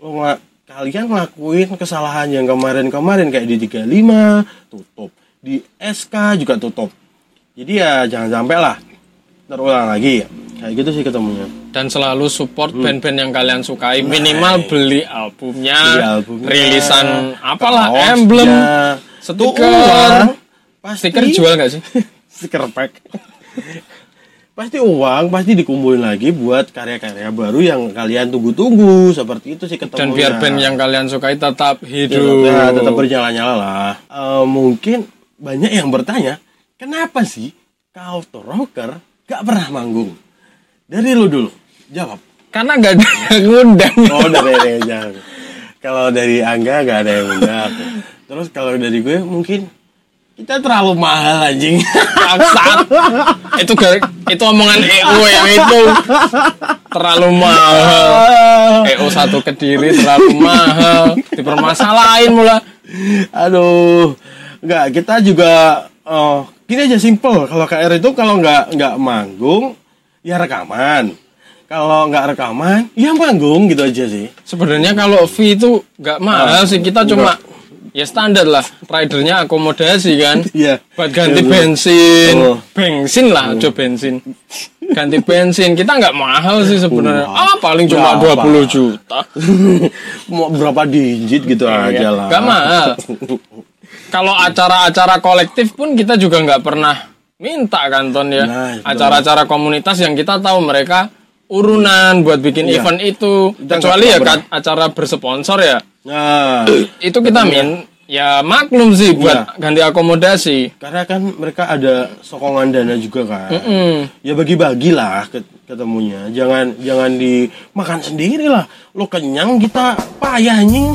lo ngela- kalian ngelakuin kesalahan yang kemarin-kemarin kayak di 35 tutup. Di SK juga tutup. Jadi ya jangan sampai lah. Terulang lagi kayak gitu sih ketemunya. Dan selalu support band-band yang kalian sukai. Minimal beli albumnya, Hmm. Beli albumnya, rilisan apalah emblem ya. Stiker pasti stiker jual nggak sih? Stiker pack. Pasti uang pasti dikumpulin lagi buat karya-karya baru yang kalian tunggu-tunggu. Seperti itu sih ketemunya. dan biar band yang kalian sukai tetap Ya, hidup. tetap, tetap bernyala-nyala lah. Eh, mungkin banyak yang bertanya, kenapa sih kau rocker gak pernah manggung? Dari lu dulu, jawab. karena nggak ada yang ngundang Oh dari Reja. Kalau dari Angga gak ada yang undang. Terus kalau dari gue mungkin kita terlalu mahal anjing. Bangsat. itu gak, itu omongan EO yang itu terlalu mahal EO satu kediri terlalu mahal dipermasalahin mula Aduh, nggak kita juga oh gini aja simple. Kalau KR itu kalau nggak nggak manggung ya rekaman. Kalau nggak rekaman ya manggung gitu aja sih. Sebenarnya kalau fee itu nggak mahal sih kita cuma ya standar lah ridernya akomodasi kan Iya. buat ganti Iya, bener. bensin Oh. bensin lah aja bensin ganti bensin kita nggak mahal sih sebenarnya ah paling cuma Berapa? 20 juta Mau berapa digit gitu aja lah. nggak mahal kalau acara-acara kolektif pun kita juga nggak pernah minta kan ton ya Nah, acara-acara komunitas yang kita tahu mereka urunan buat bikin Iya. event itu Kita kecuali ya pernah. ka- acara bersponsor ya Nah, itu kita min ya maklum sih buat Iya. ganti akomodasi karena kan mereka ada sokongan dana juga kan. Hmm. Ya bagi-bagi lah ket- ketemunya. Jangan jangan dimakan sendiri lah. Lo kenyang kita payah anjing.